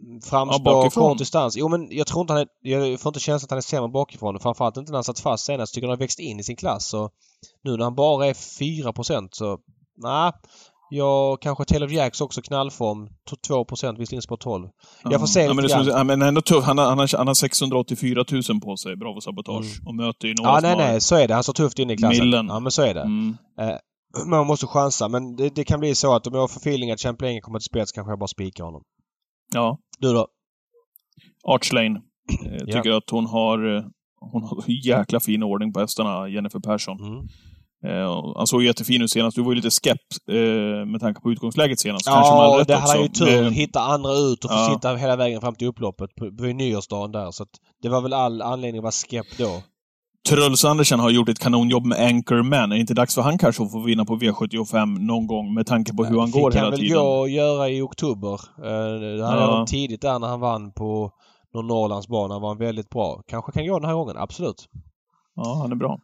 Eh, Ja, framspår, bakifrån. kort distans. Jo men jag tror inte han är... Jag får inte känslan att han är sämre bakifrån. Framförallt inte när han satt fast senast. Tycker han har växt in i sin klass. Så nu när han bara är 4% så... Nej. Jag kanske Taylor Jacks också knallform. 2% visserligen spår 12. Jag får se ja, men det ja, men ändå tuff. Han, har- han, har, han har 684 000 på sig, Bravo Sabotage. Mm. Och möter ju några Ja, nej, har- nej. Så är det. Han står tufft inne i klassen. Millen. Ja, men så är det. Mm. Man måste chansa. Men det, det kan bli så att om jag får feeling att Champlain kommer till spets kanske jag bara spikar honom. Ja. Du då? Arch Lane. Eh, Ja. tycker att hon har, eh, hon har jäkla fin ordning på hästarna, Jennifer Persson. Mm. Eh, han såg jättefin ut senast. Du var ju lite skept eh, med tanke på utgångsläget senast. Kanske man hade Ja, rätt det hade han ju också. tur. Det- Hitta andra ut och få Ja. sitta hela vägen fram till upploppet. Det var ju nyårsdagen där. Så det var väl all anledning att vara skepp då. Truls Andersen har gjort ett kanonjobb med Anchorman. Är det inte dags för han kanske att få vinna på V75 någon gång med tanke på hur han går Fick hela han väl tiden? gå och göra i oktober. Eh, Det hade Ja. han tidigt där när han vann på någon Norrlandsbana. Han var väldigt bra. Kanske kan gå den här gången. Absolut. Ja, han är bra.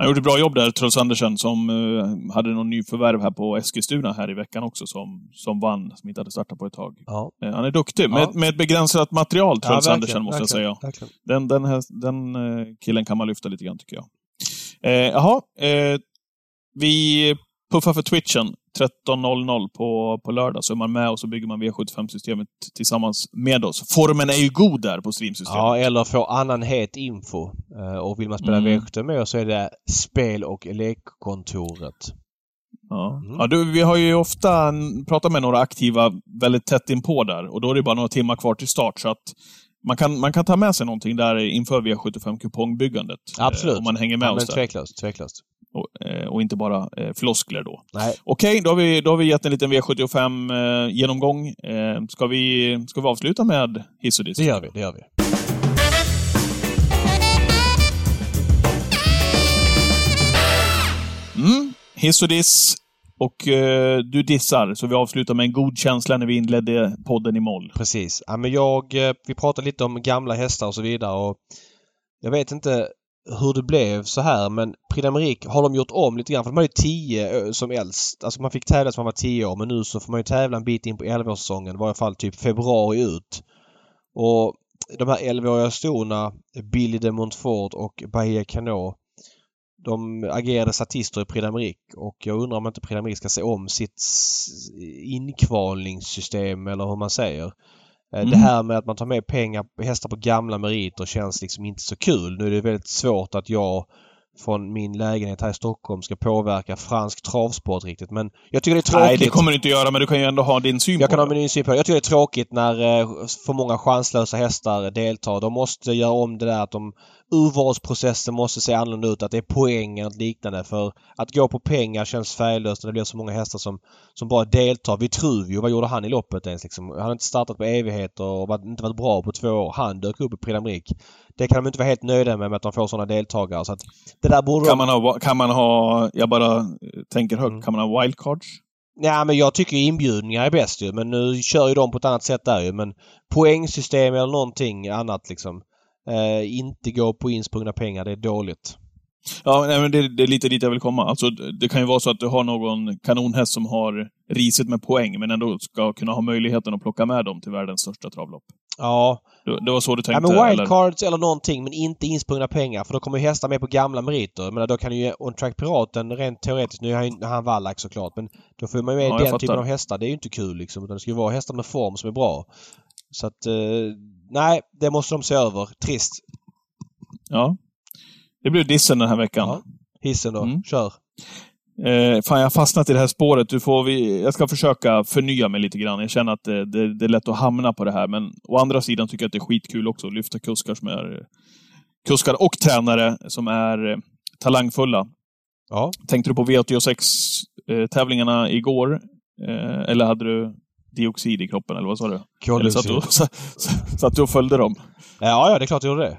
Han gjorde ett bra jobb där, Truls Andersen, som eh, hade någon ny förvärv här på Eskilstuna här i veckan också, som, som vann, som inte hade startat på ett tag. Ja. Eh, han är duktig, Ja. med, med ett begränsat material, Truls verkligen, Andersen, måste jag verkligen, säga. verkligen. Den, den, här, den eh, killen kan man lyfta lite grann, tycker jag. Jaha, vi puffar för Twitchen 13.00 på, på lördag, så är man med och så bygger man V75-systemet tillsammans med oss. Formen är ju god där på streamsystemet. Ja, eller få annan het info. Eh, Och vill man spela Mm. V75 med oss så är det spel och lekkontoret. Ja. Mm. Ja, du, vi har ju ofta pratat med några aktiva väldigt tätt inpå där och då är det bara några timmar kvar till start. Så att man kan, man kan ta med sig någonting där inför V75-kupongbyggandet. Absolut. Eh, om man hänger med Ja, men oss där. tveklöst, tveklöst. Och, eh, och inte bara eh, floskler då. Nej. Okej, då, har vi, då har vi gett en liten V75-genomgång. Eh, ska, vi, ska vi avsluta med hiss och diss? Det gör vi, det gör vi. Mm, hiss och diss. Och eh, du dissar, så vi avslutar med en god känsla när vi inledde podden i moll. Precis. Ja, men jag, eh, vi pratade lite om gamla hästar och så vidare och jag vet inte hur det blev så här men Prix d'Amérique har de gjort om lite grann för de har ju 10 eh, som äldst. Alltså man fick tävla som man var 10 år men nu så får man ju tävla en bit in på 11-årssäsongen. I varje fall typ februari ut. Och de här 11-åriga storna, Billy de Montfort och Bahia Cano, de agerade statister i Prix d'Amérique och jag undrar om inte Prix d'Amérique ska se om sitt inkvalningssystem eller hur man säger. Eh, Mm. Det här med att man tar med pengar, hästar på gamla meriter känns liksom inte så kul. Nu är det väldigt svårt att jag från min lägenhet här i Stockholm ska påverka fransk travsport riktigt. Men jag tycker det är tråkigt. Nej, det kommer du inte göra, men du kan ju ändå ha din syn Jag på kan ha det. min syn på det. Jag tycker det är tråkigt när eh, för många chanslösa hästar deltar. De måste göra om det där att de urvalsprocessen måste se annorlunda ut. Att det är poäng eller något liknande. För att gå på pengar känns färglöst när det blir så många hästar som, som bara deltar. Vitruvio, vad gjorde han i loppet ens liksom? Han har inte startat på evigheter och varit, inte varit bra på två år. Han dök upp i Prix. Det kan de inte vara helt nöjda med, med att de får sådana deltagare. Så att det där borde Kan de... man, ha, kan man ha, jag bara eh, tänker högt, Mm. kan man ha wildcards? Ja, men jag tycker inbjudningar är bäst ju. Men nu kör ju de på ett annat sätt där ju. Men poängsystem eller någonting annat liksom. Eh, inte gå på insprungna pengar. Det är dåligt. Ja, nej, men det, det är lite dit jag vill komma. Alltså, det kan ju vara så att du har någon kanonhäst som har risigt med poäng, men ändå ska kunna ha möjligheten att plocka med dem till världens största travlopp. Ja, Det, det var så du ja tänkte? men eller? wildcards eller någonting men inte insprungna pengar. För då kommer ju hästar med på gamla meriter. Menar, då kan ju On Track Piraten rent teoretiskt, nu är han, Wallach såklart, men då får man ju med Ja, den fattar. typen av hästar. Det är ju inte kul liksom. Utan det ska ju vara hästar med form som är bra. Så att, eh, nej, det måste de se över. Trist. Ja. Det blev dissen den här veckan. Ja. Hissen då, Mm. kör. Eh, fan, jag har fastnat i det här spåret. Du får vi, jag ska försöka förnya mig lite grann. Jag känner att det, det, det är lätt att hamna på det här, men å andra sidan tycker jag att det är skitkul också att lyfta kuskar som är kuskar och tränare som är eh, talangfulla. Ja. Tänkte du på V86-tävlingarna igår? Eh, eller hade du dioxid i kroppen, eller vad sa du? Eller satt du, satt, du och följde dem? Ja, ja, det är klart jag gjorde det.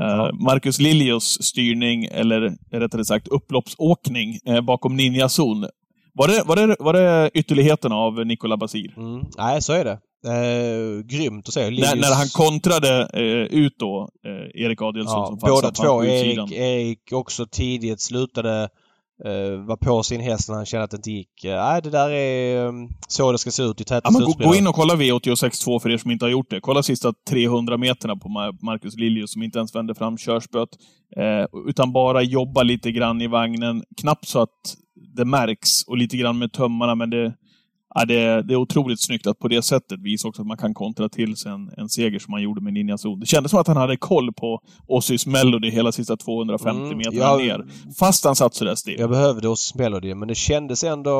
Eh, Marcus Liljos styrning, eller rättare sagt upploppsåkning, eh, bakom Ninja Zon. Var det, var, det, var det ytterligheten av Nicola Basir? Mm. Nej, så är det. Eh, grymt att se. När, Linus- när han kontrade eh, ut då eh, Erik Adielsson ja, som Båda fastnat två. Erik, Erik också tidigt slutade var på sin häst när han kände att det inte gick. Eh, Nej, det där är eh, så det ska se ut i täta Ja, men gå, in och kolla V86.2 för er som inte har gjort det. Kolla sista 300 meterna på Ma- Marcus Liljus som inte ens vände fram körspöet. Eh, utan bara jobba lite grann i vagnen. Knappt så att det märks och lite grann med tömmarna, men det, ja, det, det är otroligt snyggt att på det sättet visa också att man kan kontra till sig en, en seger som man gjorde med Ninja Zon. Det kändes som att han hade koll på Ossis Melody hela sista 250 Mm, meterna ja. ner. Fast han satt sådär still. Jag behövde oss Melody men det kändes ändå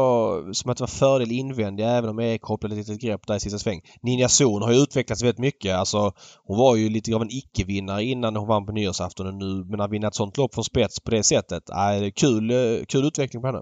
som att det var fördel invändig även om Erik kopplade ett litet grepp där i sista sväng. Ninja Zon har ju utvecklats väldigt mycket. Alltså, hon var ju lite av en icke-vinnare innan hon vann på nyårsafton och nu men att vinna ett sånt lopp från spets på det sättet. Äh, kul, eh, kul utveckling på henne.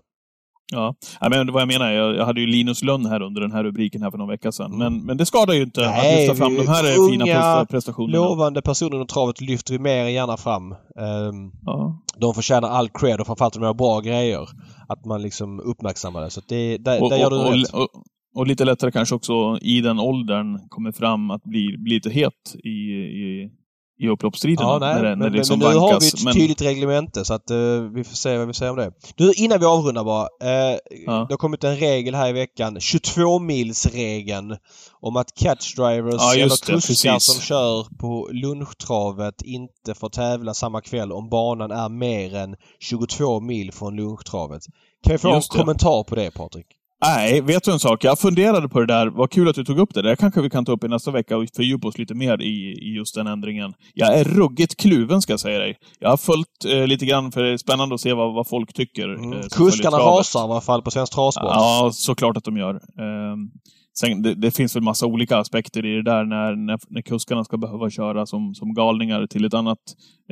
Ja, men vad jag menar, jag, hade ju Linus Lönn här under den här rubriken här för någon vecka sedan. Men, men det skadar ju inte Nej, att lyfta fram vi- de här fina unga, presta- prestationerna. Lovande personer inom travet lyfter vi mer än gärna fram. Ehm, Ja. de förtjänar all cred och framförallt de gör bra grejer. Att man liksom uppmärksammar det. Så det, där, Och, där gör du och, rätt. och, och lite lättare kanske också i den åldern kommer fram att bli, bli lite het i, i, i upploppsstriden. Ja, nej, när det, men, när det men, liksom men nu har vi ett Men- tydligt reglemente så att eh, vi får se vad vi säger om det. Du, innan vi avrundar bara. Eh, Ja. Det har kommit en regel här i veckan. 22-milsregeln. Om att catchdrivers Ja, eller kuskar som kör på lunchtravet inte får tävla samma kväll om banan är mer än 22 mil från lunchtravet. Kan vi få en Just det. kommentar på det Patrik? Nej, vet du en sak? Jag funderade på det där. Vad kul att du tog upp det. Det kanske vi kan ta upp i nästa vecka och fördjupa oss lite mer i, i just den ändringen. Jag är ruggigt kluven, ska jag säga dig. Jag har följt eh, lite grann, för det är spännande att se vad, vad folk tycker. Mm. eh, Kuskarna rasar i alla fall på Svensk Travsport. Ja, såklart att de gör. Ehm, sen, det, det finns väl massa olika aspekter i det där när, när, när kuskarna ska behöva köra som, som galningar till ett annat...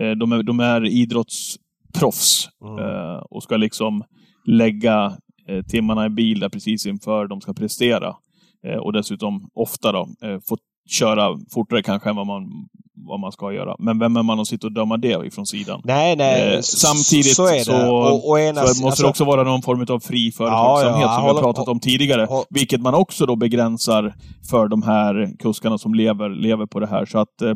Eh, de, är, de är idrottsproffs Mm. eh, och ska liksom lägga eh, timmarna i bil där precis inför de ska prestera. Eh, och dessutom ofta då eh, få köra fortare kanske än vad man, vad man ska göra. Men vem är man att sitta och döma det ifrån sidan? Nej, nej. Eh, samtidigt så, det. så- och, och ena, Så måste alltså, det också vara någon form av fri Ja, företagsamhet ja, som vi har pratat om tidigare. håll- Vilket man också då begränsar för de här kuskarna som lever, lever på det här. Så att eh,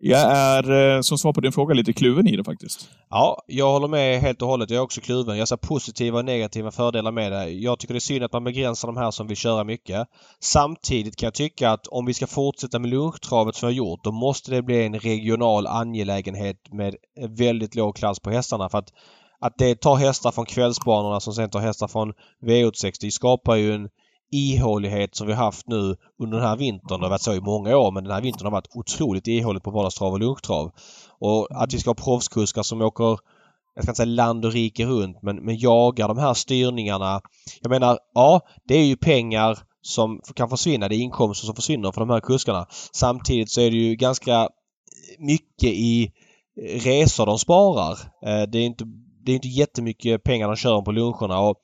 Jag är, eh, som svar på din fråga, lite kluven i det faktiskt. Ja, jag håller med helt och hållet. Jag är också kluven. Jag ser positiva och negativa fördelar med det. Jag tycker det är synd att man begränsar de här som vill köra mycket. Samtidigt kan jag tycka att om vi ska fortsätta med lunchtravet som vi har gjort, då måste det bli en regional angelägenhet med väldigt låg klass på hästarna. För att, att det tar hästar från kvällsbanorna som sen tar hästar från V86, det skapar ju en ihålighet som vi haft nu under den här vintern. Det har varit så i många år men den här vintern har varit otroligt ihåligt på vardagstrav och lunchtrav. Och att vi ska ha proffskuskar som åker jag ska inte säga land och rike runt men, men jagar de här styrningarna. Jag menar, ja det är ju pengar som kan försvinna. Det är inkomster som försvinner för de här kuskarna. Samtidigt så är det ju ganska mycket i resor de sparar. Eh, det är inte, det är inte jättemycket pengar de kör på luncherna och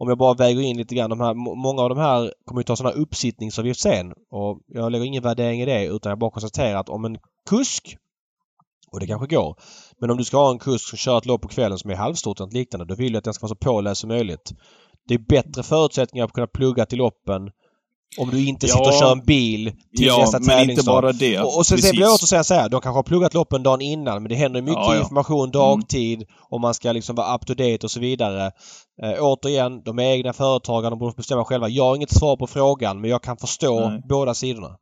om jag bara väger in lite grann de här, många av de här kommer ju ta sådana uppsittningsavgift sen och jag lägger ingen värdering i det utan jag bara konstaterar att om en kusk och det kanske går. Men om du ska ha en kusk som kör ett lopp på kvällen som är halvstort eller liknande då vill jag att den ska vara så påläst som möjligt. Det är bättre förutsättningar att kunna plugga till loppen om du inte sitter och kör en bil till ja, nästa men inte bara det. Och, och sen, sen blir det åter säga så här, de kanske har pluggat loppen dagen innan men det händer mycket Ja, ja. information dagtid mm. och man ska liksom vara up to date och så vidare. Eh, återigen, de är egna företagare, de borde bestämma själva. Jag har inget svar på frågan men jag kan förstå Nej. båda sidorna.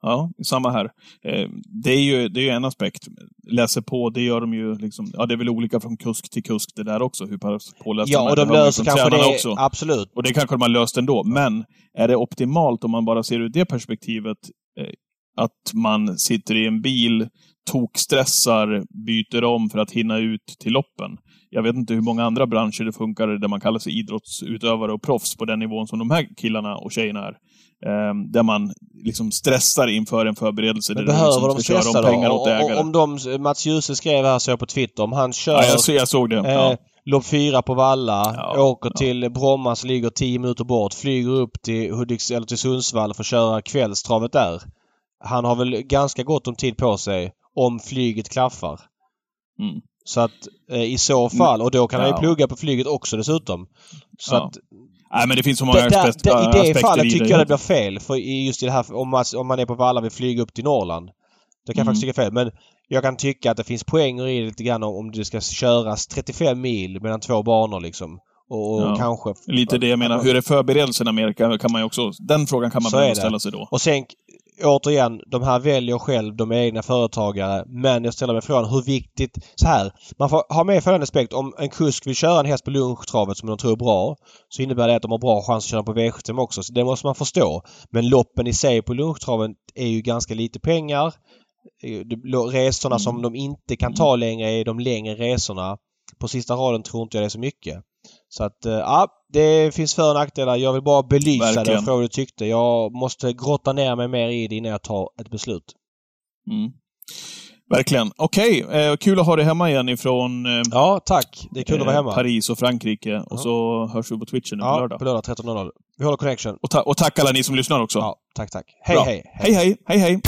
Ja, samma här. Eh, det är ju det är ju en aspekt. Läser på, det gör de ju liksom... Ja, det är väl olika från kusk till kusk det där också, hur pass pålästa Ja, och de löser kanske det. Också. Absolut. Och det kanske de har löst ändå. Men är det optimalt om man bara ser ur det perspektivet eh, att man sitter i en bil, tokstressar, byter om för att hinna ut till loppen? Jag vet inte hur många andra branscher det funkar där man kallar sig idrottsutövare och proffs på den nivån som de här killarna och tjejerna är. Eh, där man liksom stressar inför en förberedelse. Men behöver de stressa om då? pengar åt Och- ägare. Om de, Mats Djuse skrev här så jag på Twitter, om han kör ja, jag, så, jag såg det. Eh, Ja. Lopp fyra på Valla, Ja, åker ja. till Bromma som ligger 10 minuter bort, flyger upp till Hudiks eller till Sundsvall för att köra kvällstravet där. Han har väl ganska gott om tid på sig om flyget klaffar. Mm. Så att eh, i så fall, och då kan han ju Ja. plugga på flyget också dessutom. Så Ja. att Nej, men det finns så många det, där, aspekt, det, I det aspekter fallet i tycker det. jag det blir fel. För i just i det här om man, om man är på Valla vill flyga upp till Norrland. Det kan jag Mm. faktiskt tycka är fel. Men jag kan tycka att det finns poänger i det lite grann om, om det ska köras 35 mil mellan två banor liksom. Och, och Ja. kanske... Lite det jag menar. Hur är förberedelserna mer? Kan, man ju också... Den frågan kan man det. ställa sig då. Och sen återigen, de här väljer själv, de är egna företagare. Men jag ställer mig frågan hur viktigt... Så här, man får ha med följande aspekt. Om en kusk vill köra en häst på lunchtravet som de tror är bra så innebär det att de har bra chans att köra på V75 också. Så det måste man förstå. Men loppen i sig på lunchtraven är ju ganska lite pengar. Eh, Resorna Mm. som de inte kan ta längre är de längre resorna. På sista raden tror inte jag det är så mycket. Så att, eh, ja, det finns för och nackdelar. Jag vill bara belysa det Verkligen. och fråga du tyckte. Jag måste grotta ner mig mer i det innan jag tar ett beslut. Mm. Verkligen. Okej, eh, kul att ha dig hemma igen ifrån eh, Ja, tack. Det är kul att vara eh, hemma. Paris och Frankrike. Och Ja. så hörs vi på Twitchen nu på Ja, lördag. på lördag 13.00. Vi håller connection. Och, ta och tack alla ni som lyssnar också. Ja, tack, tack. Hej, Bra. hej. hej, hej, hej, hej.